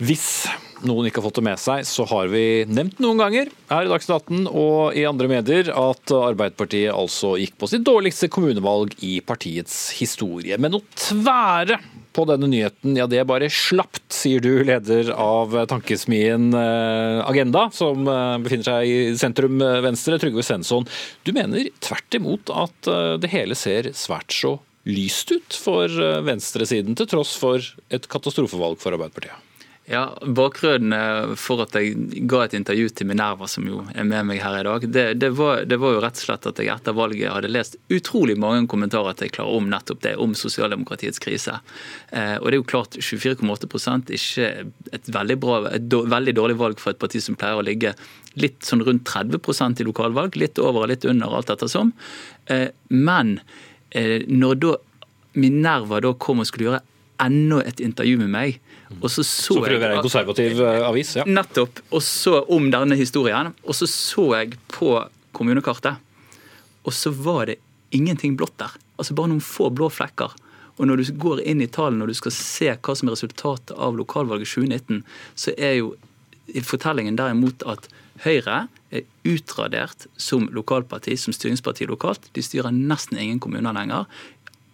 Hvis noen ikke har fått det med seg, så har vi nevnt noen ganger her i Dagsnytt 18 og i andre medier at Arbeiderpartiet altså gikk på sitt dårligste kommunevalg i partiets historie. Men å tvære på denne nyheten, ja det er bare slapt, sier du, leder av tankesmien eh, Agenda, som eh, befinner seg i sentrum eh, venstre, Trygve Svensson. Du mener tvert imot at det hele ser svært så lyst ut for venstresiden, til tross for et katastrofevalg for Arbeiderpartiet? Ja, Bakgrunnen eh, for at jeg ga et intervju til Minerva, som jo er med meg her i dag, det, det, var, det, var, jo rett og slett at jeg etter valget hadde lest utrolig mange kommentarer til jeg klarer om nettopp det, om sosialdemokratiets krise. Eh, og det er jo klart 24,8% ikke et veldig, bra, et veldig dårlig valg for et parti som pleier å ligge litt sånn rundt 30% i lokalvalg. Litt over og litt under, alt ettersom. Eh, men eh, når da Minerva da kom og skulle gjøre enda et intervju med meg. Og så så så være en konservativ eh, avis, ja. Nettopp. Og så om denne historien. Og så så jeg på kommunekartet, og så var det ingenting blått der. Altså bare noen få blå flekker. Og når du går inn i tallene og du skal se hva som er resultatet av lokalvalget 2019, så er jo fortellingen derimot at Høyre er utradert som lokalparti, som styringsparti lokalt. De styrer nesten ingen kommuner lenger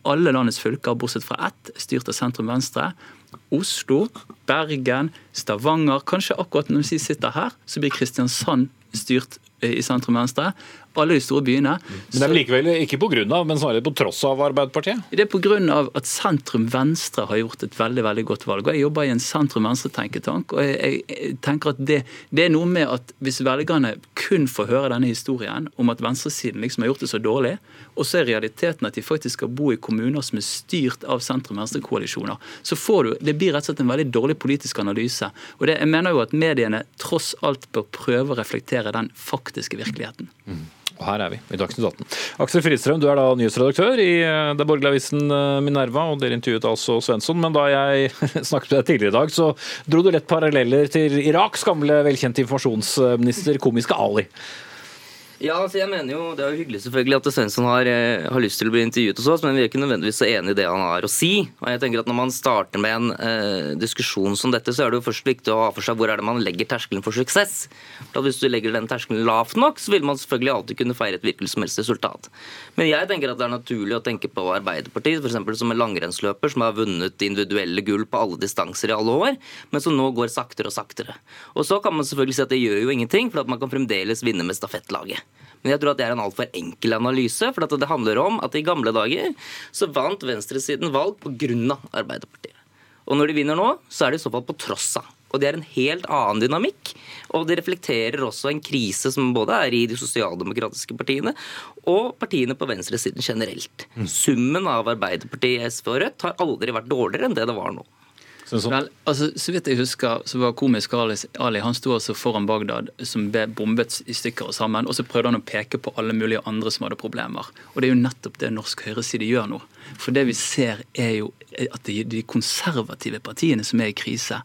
alle landets fylker, bortsett fra ett, styrt av sentrum venstre. Oslo, Bergen, Stavanger. Kanskje akkurat når vi sitter her, så blir Kristiansand styrt eh, i sentrum venstre. Alle de store byene. Men det er likevel ikke på grunn av, men snarere på tross av Arbeiderpartiet? Det er pga. at sentrum-venstre har gjort et veldig veldig godt valg. og Jeg jobber i en sentrum-venstre-tenketank. og jeg, jeg, tenker at det, det, er noe med at Hvis velgerne kun får høre denne historien om at venstresiden liksom har gjort det så dårlig, og så er realiteten at de faktisk skal bo i kommuner som er styrt av sentrum-venstre-koalisjoner, så får du, det blir rett og slett en veldig dårlig politisk analyse. Og det, Jeg mener jo at mediene tross alt bør prøve å reflektere den faktiske virkeligheten. Mm. Og her er vi, i Dagsnytt 18. Aksel Fridstrøm, du er da nyhetsredaktør i eh, den borgerlige avisen eh, Minerva, og dere intervjuet altså Svensson. Men da jeg [LAUGHS] snakket med deg tidligere i dag, så dro du lett paralleller til Iraks gamle velkjente informasjonsminister, komiske Ali. Ja, altså jeg mener jo, Det er jo hyggelig selvfølgelig at Svensson har, eh, har, lyst til å bli intervjuet, hos oss, men vi er ikke nødvendigvis så enig i det han har å si. Og jeg tenker at Når man starter med en eh, diskusjon som dette, så er det jo først viktig å ha for seg hvor er det man legger terskelen for suksess. For Hvis du legger den terskelen lavt nok, så vil man selvfølgelig alltid kunne feire et hvilket som helst resultat. Men jeg tenker at det er naturlig å tenke på Arbeiderpartiet f.eks. som en langrennsløper som har vunnet individuelle gull på alle distanser i alle år, men som nå går saktere og saktere. Og så kan man selvfølgelig si at det gjør jo ingenting, for at man kan fremdeles vinne med stafettlaget. Men jeg tror at det er en altfor enkel analyse. For det handler om at i gamle dager så vant venstresiden valg pga. Arbeiderpartiet. Og når de vinner nå, så er det i så fall på tross av. Og det er en helt annen dynamikk. Og det reflekterer også en krise som både er i de sosialdemokratiske partiene og partiene på venstresiden generelt. Mm. Summen av Arbeiderpartiet, SV og Rødt har aldri vært dårligere enn det det var nå. Sånn. Vel, altså, så vidt jeg husker, så var komisk Ali, han sto altså foran Bagdad, som ble bombet i stykker og sammen. Og så prøvde han å peke på alle mulige andre som hadde problemer. Og det er jo nettopp det norsk høyreside gjør nå. For det vi ser, er jo at det er de konservative partiene som er i krise.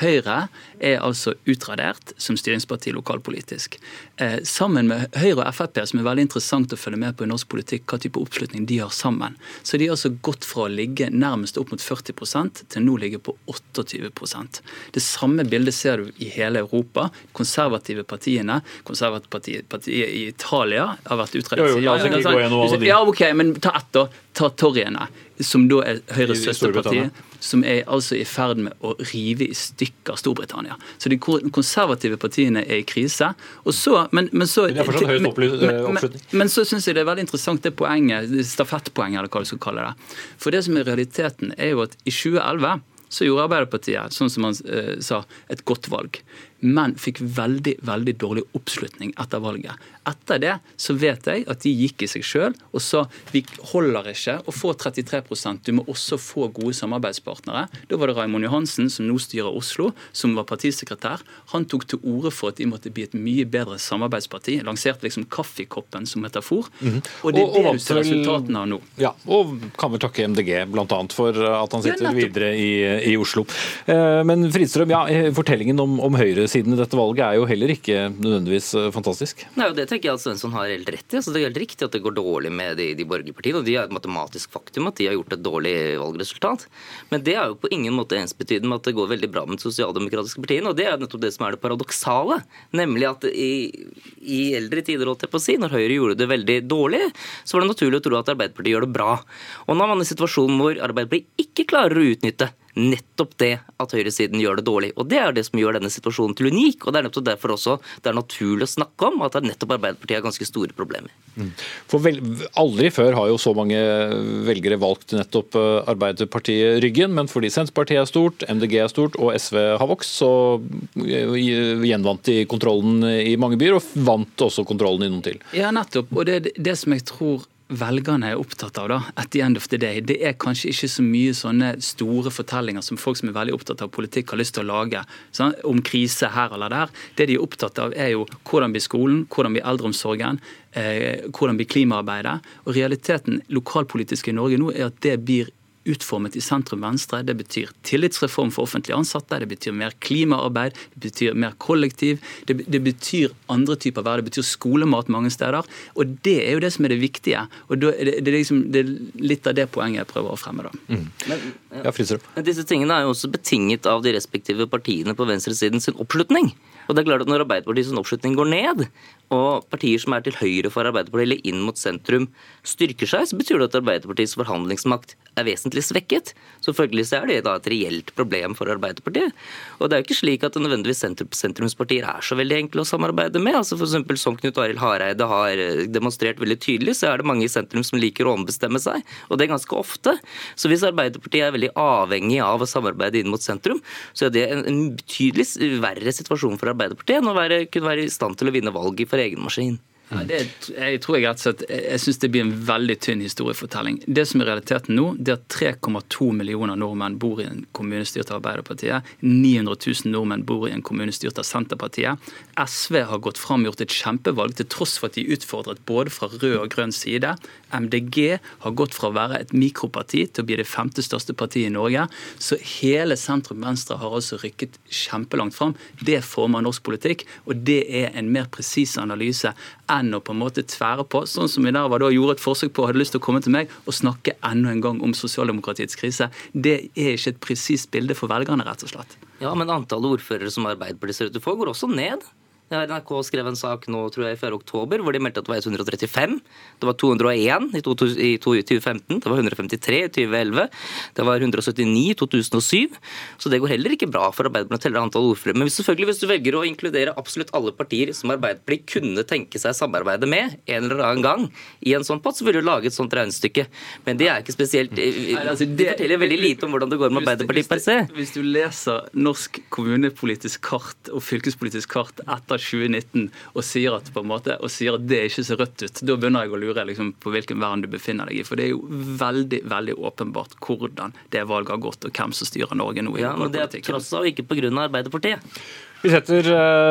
Høyre er altså utradert som styringsparti lokalpolitisk. Eh, sammen med Høyre og Frp, som er veldig interessant å følge med på i norsk politikk, hva type oppslutning de har sammen. Så de har altså gått fra å ligge nærmest opp mot 40% til nå ligge på 28% Det samme bildet ser du i hele Europa. Konservative partiene, konservative partiet, partiet i Italia har vært utredet. Jo, jo, la oss ikke gå gjennom alle de. Ja, ok, men ta ett, da. Ta Torriene, som da er Høyres søsterparti som er altså i ferd med å rive i stykker Storbritannia. Så de konservative partiene er i krise. Og Så, men, men, så, det er fortsatt høyest oppslutning. Men, men, så syns jeg det er veldig interessant det poenget, stafettpoenget, eller hva du skal kalle det. For det som er realiteten, er jo at i 2011 så gjorde Arbeiderpartiet, sånn som han eh, sa, et godt valg men fikk veldig veldig dårlig oppslutning etter valget. Etter det så vet jeg at de gikk i seg sjøl og sa vi holder ikke å få 33% du må også få gode samarbeidspartnere. Da var det Raimond Johansen, som nå styrer Oslo, som var partisekretær. Han tok til orde for at de måtte bli et mye bedre samarbeidsparti. Lanserte liksom kaffekoppen som metafor. Mm. Og det er og, og det du ser resultatene av nå. Ja, og kan vel takke MDG bl.a. for at han sitter ja, videre i, i, Oslo. Eh, men Fridstrøm, ja, fortellingen om, om Høyre i dette valget er jo heller ikke nødvendigvis eh, fantastisk. Nei, og Det tenker jeg at Svensson har helt rett i. Altså, det er helt riktig at det går dårlig med de, de borgerlige og De er et matematisk faktum at de har gjort et dårlig valgresultat. Men det er jo på ingen måte ensbetydende med at det går veldig bra med de sosialdemokratiske partiene. og Det er nettopp det som er det paradoksale. Nemlig at i, i eldre tider, holdt jeg på å si, når Høyre gjorde det veldig dårlig, så var det naturlig å tro at Arbeiderpartiet gjør det bra. Og nå er man i situasjonen hvor Arbeiderpartiet ikke klarer å utnytte nettopp det at høyresiden gjør det dårlig. Og Det er det som gjør denne situasjonen til unik. og Det er nettopp derfor også det er naturlig å snakke om at er nettopp Arbeiderpartiet har ganske store problemer. Mm. For vel, Aldri før har jo så mange velgere valgt nettopp eh, Arbeiderpartiet ryggen, men fordi Senterpartiet er stort, MDG er stort og SV har vokst, så eh, gjenvant de kontrollen i mange byer, og vant også kontrollen i noen til. Ja, nettopp. Og det, det som jeg tror velgerne er opptatt av, da, at the end of the day, det er kanskje ikke så mye sånne store fortellinger som folk som er veldig opptatt av politikk, har lyst til å lage. Sånn, om krise her eller der. Det de er opptatt av, er jo hvordan blir skolen, hvordan blir eldreomsorgen, eh, hvordan blir klimaarbeidet. Og realiteten lokalpolitisk i Norge nå er at det blir utformet i sentrum-venstre. Det betyr tillitsreform for offentlige ansatte, det betyr mer klimaarbeid, det betyr mer kollektiv. Det, det betyr andre typer vær, det betyr skolemat mange steder. Og det er jo det som er det viktige. Og det, det, er, liksom, det er litt av det poenget jeg prøver å fremme. da. Mm. Men, ja. Ja, men disse tingene er jo også betinget av de respektive partiene på venstresiden sin oppslutning. Og det er klart at Når Arbeiderpartiets oppslutning går ned, og partier som er til høyre for Arbeiderpartiet eller inn mot sentrum styrker seg, så betyr det at Arbeiderpartiets forhandlingsmakt er vesentlig svekket. Så følgelig så er det da et reelt problem for Arbeiderpartiet. Og det er jo ikke slik at nødvendigvis sentrumspartier er så veldig enkle å samarbeide med. Altså eksempel, Som Knut Arild Hareide har eh, demonstrert veldig tydelig, så er det mange i sentrum som liker å ombestemme seg, og det er ganske ofte. Så hvis Arbeiderpartiet er veldig avhengig av å samarbeide inn mot sentrum, så er det en, en betydelig verre situasjon for Arbeiderpartiet enn å være, kunne være i stand til å vinne valget for egen maskin. Ja, det, jeg tror jeg rett og slett, jeg syns det blir en veldig tynn historiefortelling. Det som er realiteten nå, det er at 3,2 millioner nordmenn bor i en kommune styrt av Arbeiderpartiet. 900 000 nordmenn bor i en kommune styrt av Senterpartiet. SV har gått fram og gjort et kjempevalg til tross for at de utfordret både fra rød og grønn side. MDG har gått fra å være et mikroparti til å bli det femte største partiet i Norge. Så hele sentrum-venstre har altså rykket kjempelangt fram. Det former norsk politikk, og det er en mer presis analyse enn å på en måte tvære på, sånn som Minerva da gjorde et forsøk på og hadde lyst til å komme til meg og snakke enda en gang om sosialdemokratiets krise. Det er ikke et presist bilde for velgerne, rett og slett. Ja, men antallet ordførere som Arbeiderpartiet ser ut til å få, går også ned. NRK skrev en sak nå, tror jeg, i 4. oktober, hvor de meldte at det var 135. Det var 201 i 2015. Det var 153 i 2011. Det var 179 i 2007. Så det går heller ikke bra for Arbeiderpartiet å telle antall ordførere. Men selvfølgelig, hvis du velger å inkludere absolutt alle partier som Arbeiderpartiet kunne tenke seg samarbeide med en eller annen gang i en sånn pott, så vil du lage et sånt regnestykke. Men det er ikke spesielt Nei, altså, det, forteller veldig lite om hvordan det går med Arbeiderpartiet per se. Hvis du leser norsk kommunepolitisk kart og fylkespolitisk kart etter 2019 og sier at, på en måte, og sier at det ikke ser rødt ut, da begynner jeg å lure liksom, på hvilken verden du befinner deg i. For det er jo veldig veldig åpenbart hvordan det valget har gått, og hvem som styrer Norge nå. i Ja, men Det er tross alt ikke pga. Arbeiderpartiet. Vi setter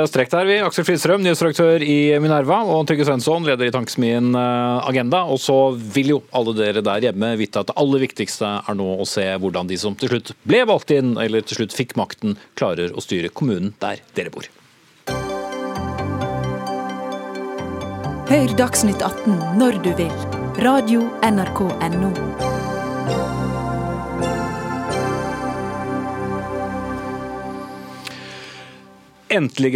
strek der, vi. Aksel Fridstrøm, nyhetsdirektør i Minerva, og Trygve Svensson, leder i Tankesmien uh, Agenda. Og så vil jo alle dere der hjemme vite at det aller viktigste er nå å se hvordan de som til slutt ble valgt inn, eller til slutt fikk makten, klarer å styre kommunen der dere bor. Hør Dagsnytt 18 når du vil. Radio NRK Radio.nrk.no. Endelig.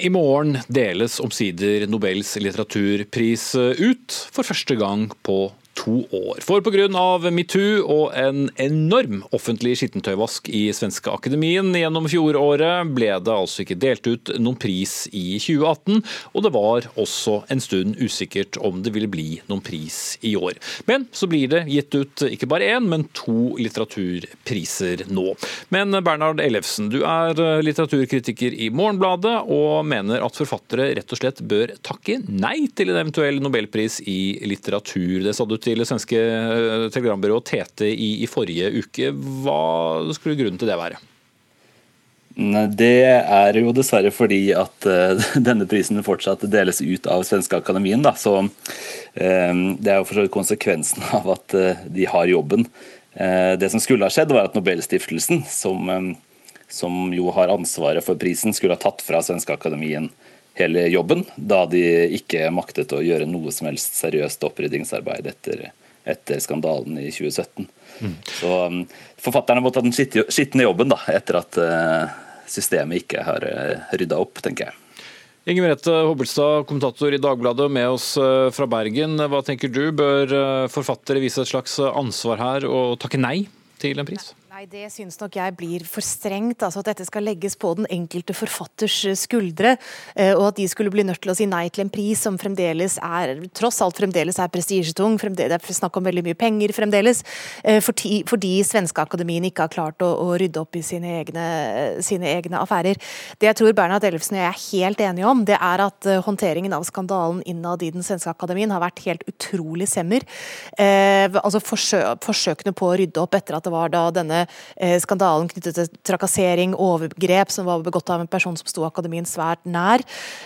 I morgen deles omsider Nobels litteraturpris ut for første gang på to år. For pga. metoo og en enorm offentlig skittentøyvask i Svenske Akademien gjennom fjoråret, ble det altså ikke delt ut noen pris i 2018, og det var også en stund usikkert om det ville bli noen pris i år. Men så blir det gitt ut ikke bare én, men to litteraturpriser nå. Men Bernhard Ellefsen, du er litteraturkritiker i Morgenbladet og mener at forfattere rett og slett bør takke nei til en eventuell nobelpris i litteratur. Det sa du til til det svenske eh, telegrambyrået Tete i, i forrige uke. Hva skulle grunnen til det være? Det er jo dessverre fordi at uh, [LAUGHS] denne prisen fortsatt deles ut av Svenske Akademien. Da. Så uh, Det er jo for så vidt konsekvensen [LAUGHS] av at de har jobben. det som skulle ha skjedd, var at Nobelstiftelsen, som, som, jo har ansvaret for prisen, skulle ha tatt fra Svenske Akademien hele jobben, da de ikke maktet å gjøre noe som helst seriøst oppryddingsarbeid etter, etter skandalen i 2017. Mm. Så um, forfatterne må ta den skitne jobben da, etter at uh, systemet ikke har uh, rydda opp, tenker jeg. Inger Merete Hobbelstad, kommentator i Dagbladet, med oss uh, fra Bergen. Hva tenker du, bør uh, forfattere vise et slags ansvar her og takke nei til en pris? Nei, Det syns nok jeg blir for strengt. altså At dette skal legges på den enkelte forfatters eh, skuldre. Eh, og at de skulle bli nødt til å si nei til en pris som fremdeles er tross alt fremdeles er prestisjetung. Det er snakk om veldig mye penger fremdeles. Eh, fordi, fordi Svenskeakademien ikke har klart å, å rydde opp i sine egne, sine egne, affærer. Det jeg tror Bernhard Ellefsen og jeg er helt enige om, det er at håndteringen av skandalen innad i den svenske akademien har vært helt utrolig semmer. Altså forsø forsøkene på å rydde opp etter at det var da denne skandalen knyttet til trakassering, overgrep som var begått av en person som sto akademien svært nær,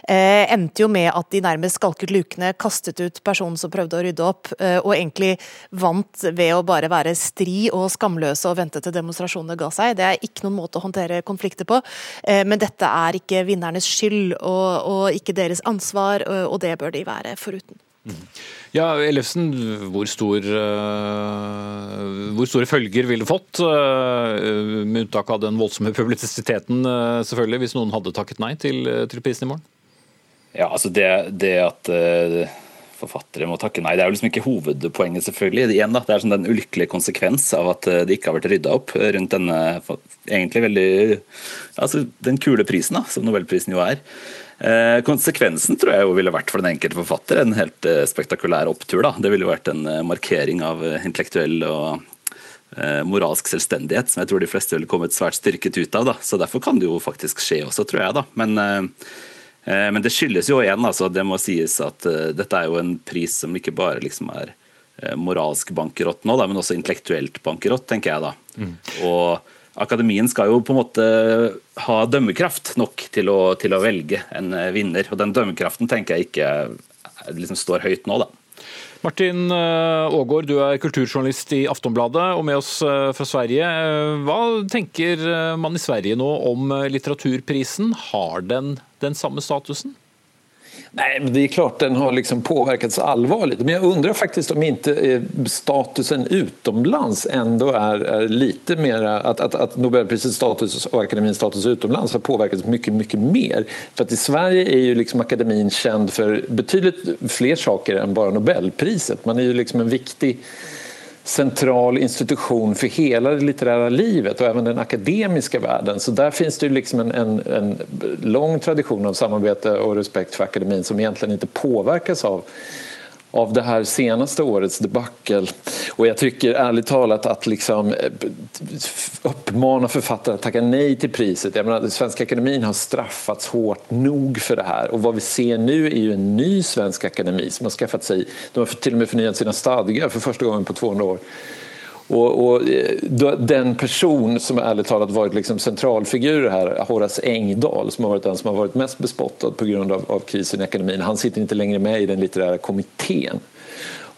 eh, endte jo med at de nærmest skalket lukene, kastet ut personen som prøvde å rydde opp, eh, og egentlig vant ved å bare være stri og skamløse og vente til demonstrasjonene ga seg. Det er ikke noen måte å håndtere konflikter på, men dette er ikke vinnernes skyld og, og ikke deres ansvar, og det bør de være foruten. Ja, Ellefsen, hvor, stor, uh, hvor store følger ville fått? Uh, med unntak av den voldsomme [LAUGHS] publisiteten, uh, selvfølgelig, hvis noen hadde takket nei til, til prisen i morgen? Ja, altså det, det at forfattere må takke nei. Det er jo liksom ikke hovedpoenget, selvfølgelig. Igjen da, Det er sånn den ulykkelige konsekvens av at det ikke har vært rydda opp rundt denne egentlig veldig altså den kule prisen, da, som nobelprisen jo er. Eh, konsekvensen tror jeg jo ville vært for den enkelte forfatter en helt eh, spektakulær opptur. da. Det ville vært en eh, markering av intellektuell og moralsk selvstendighet som jeg tror de fleste ville kommet svært styrket ut av. da. Så Derfor kan det jo faktisk skje også, tror jeg. da. Men, men det skyldes jo igjen, altså, det må sies at dette er jo en pris som ikke bare liksom er moralsk bankerott nå, da, men også intellektuelt bankerott, tenker jeg da. Mm. Og Akademien skal jo på en måte ha dømmekraft nok til å, til å velge en eh, vinner. Og den dømmekraften tenker jeg ikke eh, liksom står høyt nå, da. Martin eh, Aagaard, du er kulturjournalist i Aftonbladet og med oss fra Sverige. Hva tenker man i Sverige nå om litteraturprisen? Har den den samme statusen? Nej, det är klart den har liksom påverkats allvarligt. Men jag undrar faktiskt om inte eh, statusen utomlands ändå är, är lite mer att, att, att Nobelprisets status och akademins status utomlands har påverkats mycket, mycket mer. För att i Sverige är ju liksom akademin känd för betydligt fler saker än bara Nobelpriset. Man är ju liksom en viktig central institution för hela det litterära livet och även den akademiska världen. Så där finns det liksom en, en, en lång tradition av samarbete och respekt för akademin som egentligen inte påverkas av av det här senaste årets debacle. Och jag tycker ärligt talat att liksom eh, uppmana författare att tacka nej till priset. Jag menar, Svenska Akademin har straffats hårt nog för det här. Och vad vi ser nu är ju en ny Svensk Akademi som har skaffat sig, de har till och med förnyat sina stadgar för första gången på 200 år. Och, och, eh, den person som ärligt talat varit liksom centralfigur här, Horace Engdahl, som har varit den som har varit mest bespottad på grund av, krisen i ekonomin, han sitter inte längre med i den litterära kommittén.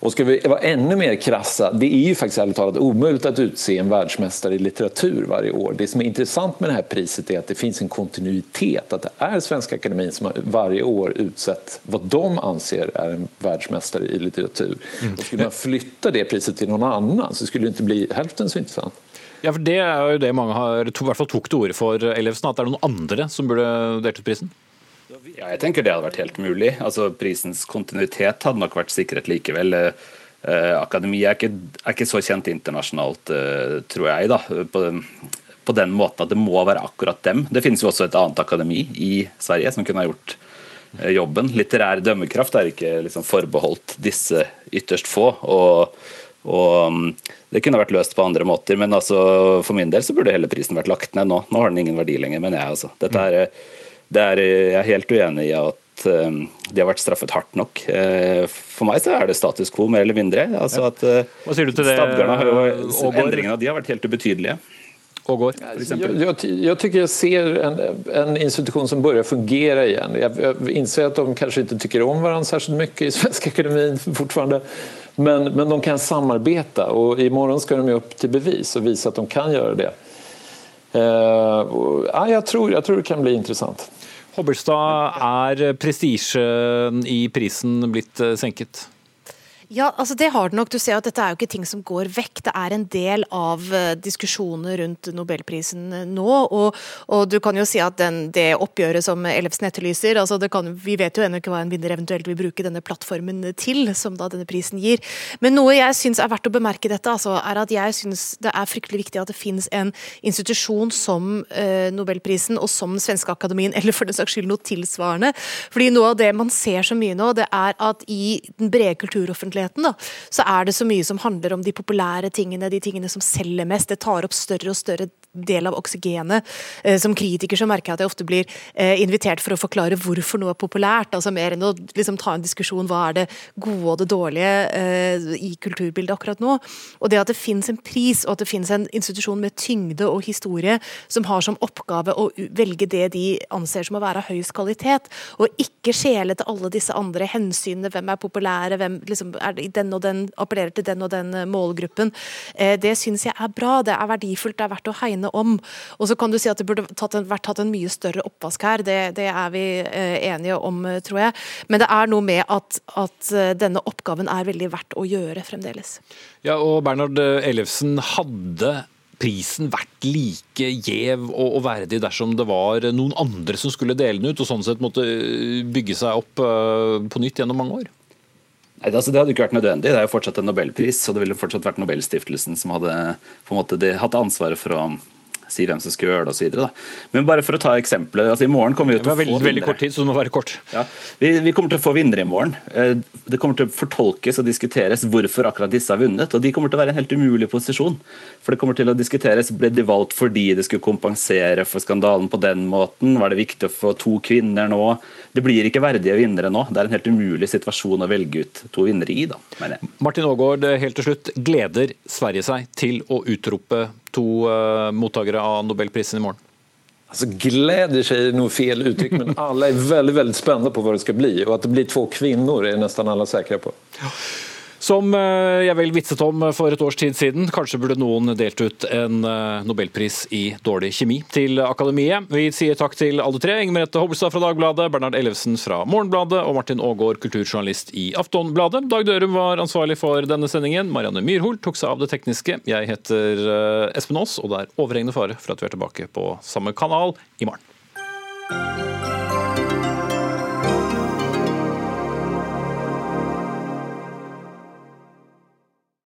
Och ska vi vara ännu mer krassa, det är ju faktiskt ärligt talat omöjligt att utse en världsmästare i litteratur varje år. Det som är intressant med det här priset är att det finns en kontinuitet, att det är Svenska Akademin som varje år utsett vad de anser är en världsmästare i litteratur. Mm. Och skulle man flytta det priset till någon annan så skulle det inte bli hälften så intressant. Ja, for Det er jo det mange har, i hvert fall tok til orde for, Ellefsen, at det er noen andre som burde delt ut prisen? Ja, jeg tenker det hadde vært helt mulig. Altså, Prisens kontinuitet hadde nok vært sikret likevel. Akademiet akademi er ikke, er ikke, så kjent internasjonalt, eh, tror jeg, da, på, på, den måten at det må være akkurat dem. Det finnes jo også et annet akademi i Sverige som kunne ha gjort eh, jobben. Litterær dømmekraft er ikke liksom, forbeholdt disse ytterst få. og, og mm, det kunne vært løst på andre måter, men altså, for min del så burde hele prisen vært lagt ned nå. Nå har den ingen verdi lenger, mener jeg. Altså. Dette er er, jeg er helt uenig i at um, de har vært straffet hardt nok. Uh, for meg så er det status quo, mer eller mindre. Altså at uh, Hva sier du til det, Ågård? Endringene av de har vært helt ubetydelige. Ågård, jag, jag, jag, tycker jag ser en, en, institution som börjar fungera igen. Jag, jag inser att de kanskje ikke tycker om varandra särskilt mycket i [LAUGHS] svensk ekonomi fortfarande. Men, men de kan samarbeta och imorgon ska de upp till bevis och visa at de kan gjøre det. Ja, jeg, tror, jeg tror det kan bli interessant. Hobbelstad, er prestisjen i prisen blitt eh, senket? Ja, altså det har det nok. Du ser at Dette er jo ikke ting som går vekk. Det er en del av uh, diskusjoner rundt nobelprisen uh, nå. Og, og, du kan jo si at den, det oppgjøret som Ellefsen etterlyser altså kan, Vi vet jo ennå ikke hva en vinner eventuelt vil bruke denne plattformen til, som da denne prisen gir. Men noe jeg syns er verdt å bemerke dette, altså, er at jeg syns det er fryktelig viktig at det finnes en institusjon som eh, Nobelprisen og som Svenske Akademien, [LAUGHS] eller for den saks skyld noe tilsvarende. Fordi noe av det man ser så mye nå, det er at i den brede kulturoffentligheten virkeligheten, da, så er det så mye som handler om de populære tingene, de tingene som selger mest. Det tar opp større og større del av oksygenet. Eh, som kritiker så merker jeg at jeg ofte blir eh, invitert for å forklare hvorfor noe er populært. altså Mer enn å liksom, ta en diskusjon hva er det gode og det dårlige eh, i kulturbildet akkurat nå. Og det at det finnes en pris, og at det finnes en institusjon med tyngde og historie som har som oppgave å velge det de anser som å være av høyest kvalitet, og ikke skjele til alle disse andre hensynene. Hvem er populære, hvem liksom, er den og den appellerer til den og den målgruppen. Det syns jeg er bra. Det er verdifullt, det er verdt å hegne om. Og så kan du si at det burde tatt en, vært tatt en mye større oppvask her, det, det er vi eh, enige om, tror jeg. Men det er noe med at, at denne oppgaven er veldig verdt å gjøre fremdeles. Ja, og Bernhard Ellefsen, hadde prisen vært like gjev og, verdig dersom det var noen andre som skulle dele den ut, og sånn sett måtte bygge seg opp på nytt gjennom mange år? Nei, altså Det hadde ikke vært nødvendig. Det er jo fortsatt en nobelpris, og det ville fortsatt vært Nobelstiftelsen som hadde på en måte, hatt ansvaret for å si hvem som skal gjøre det osv. Men bare for å ta eksempelet. altså I morgen kommer vi til å få veldig, veldig kort tid, så det må være kort. Ja, vi, vi, kommer til å få vinnere i morgen. Eh, det kommer til å fortolkes og diskuteres hvorfor akkurat disse har vunnet. og De kommer til å være en helt umulig posisjon. For det kommer til å diskuteres ble de valgt fordi det skulle kompensere for skandalen på den måten. Var det viktig å få to kvinner nå? Det blir ikke verdige vinnere nå. Det er en helt umulig situasjon å velge ut to vinnere i. da, Martin Aagaard, helt til slutt. Gleder Sverige seg til å utrope to uh, mottakere av nobelprisen i morgen? Alltså, gläder sig nog fel uttryck, men alle er veldig, veldig spända på hva det skal bli. Og at det blir to kvinner er nesten alle sikre på. Som eh, jeg vel vitset om for et års tid siden, kanskje burde noen delt ut en eh, nobelpris i dårlig kjemi til Akademiet. Vi sier takk til alle tre. Inger Merete Hobbelstad fra Dagbladet, Bernhard Ellefsen fra Morgenbladet og Martin Aagaard, kulturjournalist i Aftonbladet. Dag Dørum var ansvarlig for denne sendingen. Marianne Myrhol tok seg av det tekniske. Jeg heter eh, Espen Aas, og det er overhengende fare for at vi er tilbake på samme kanal i morgen.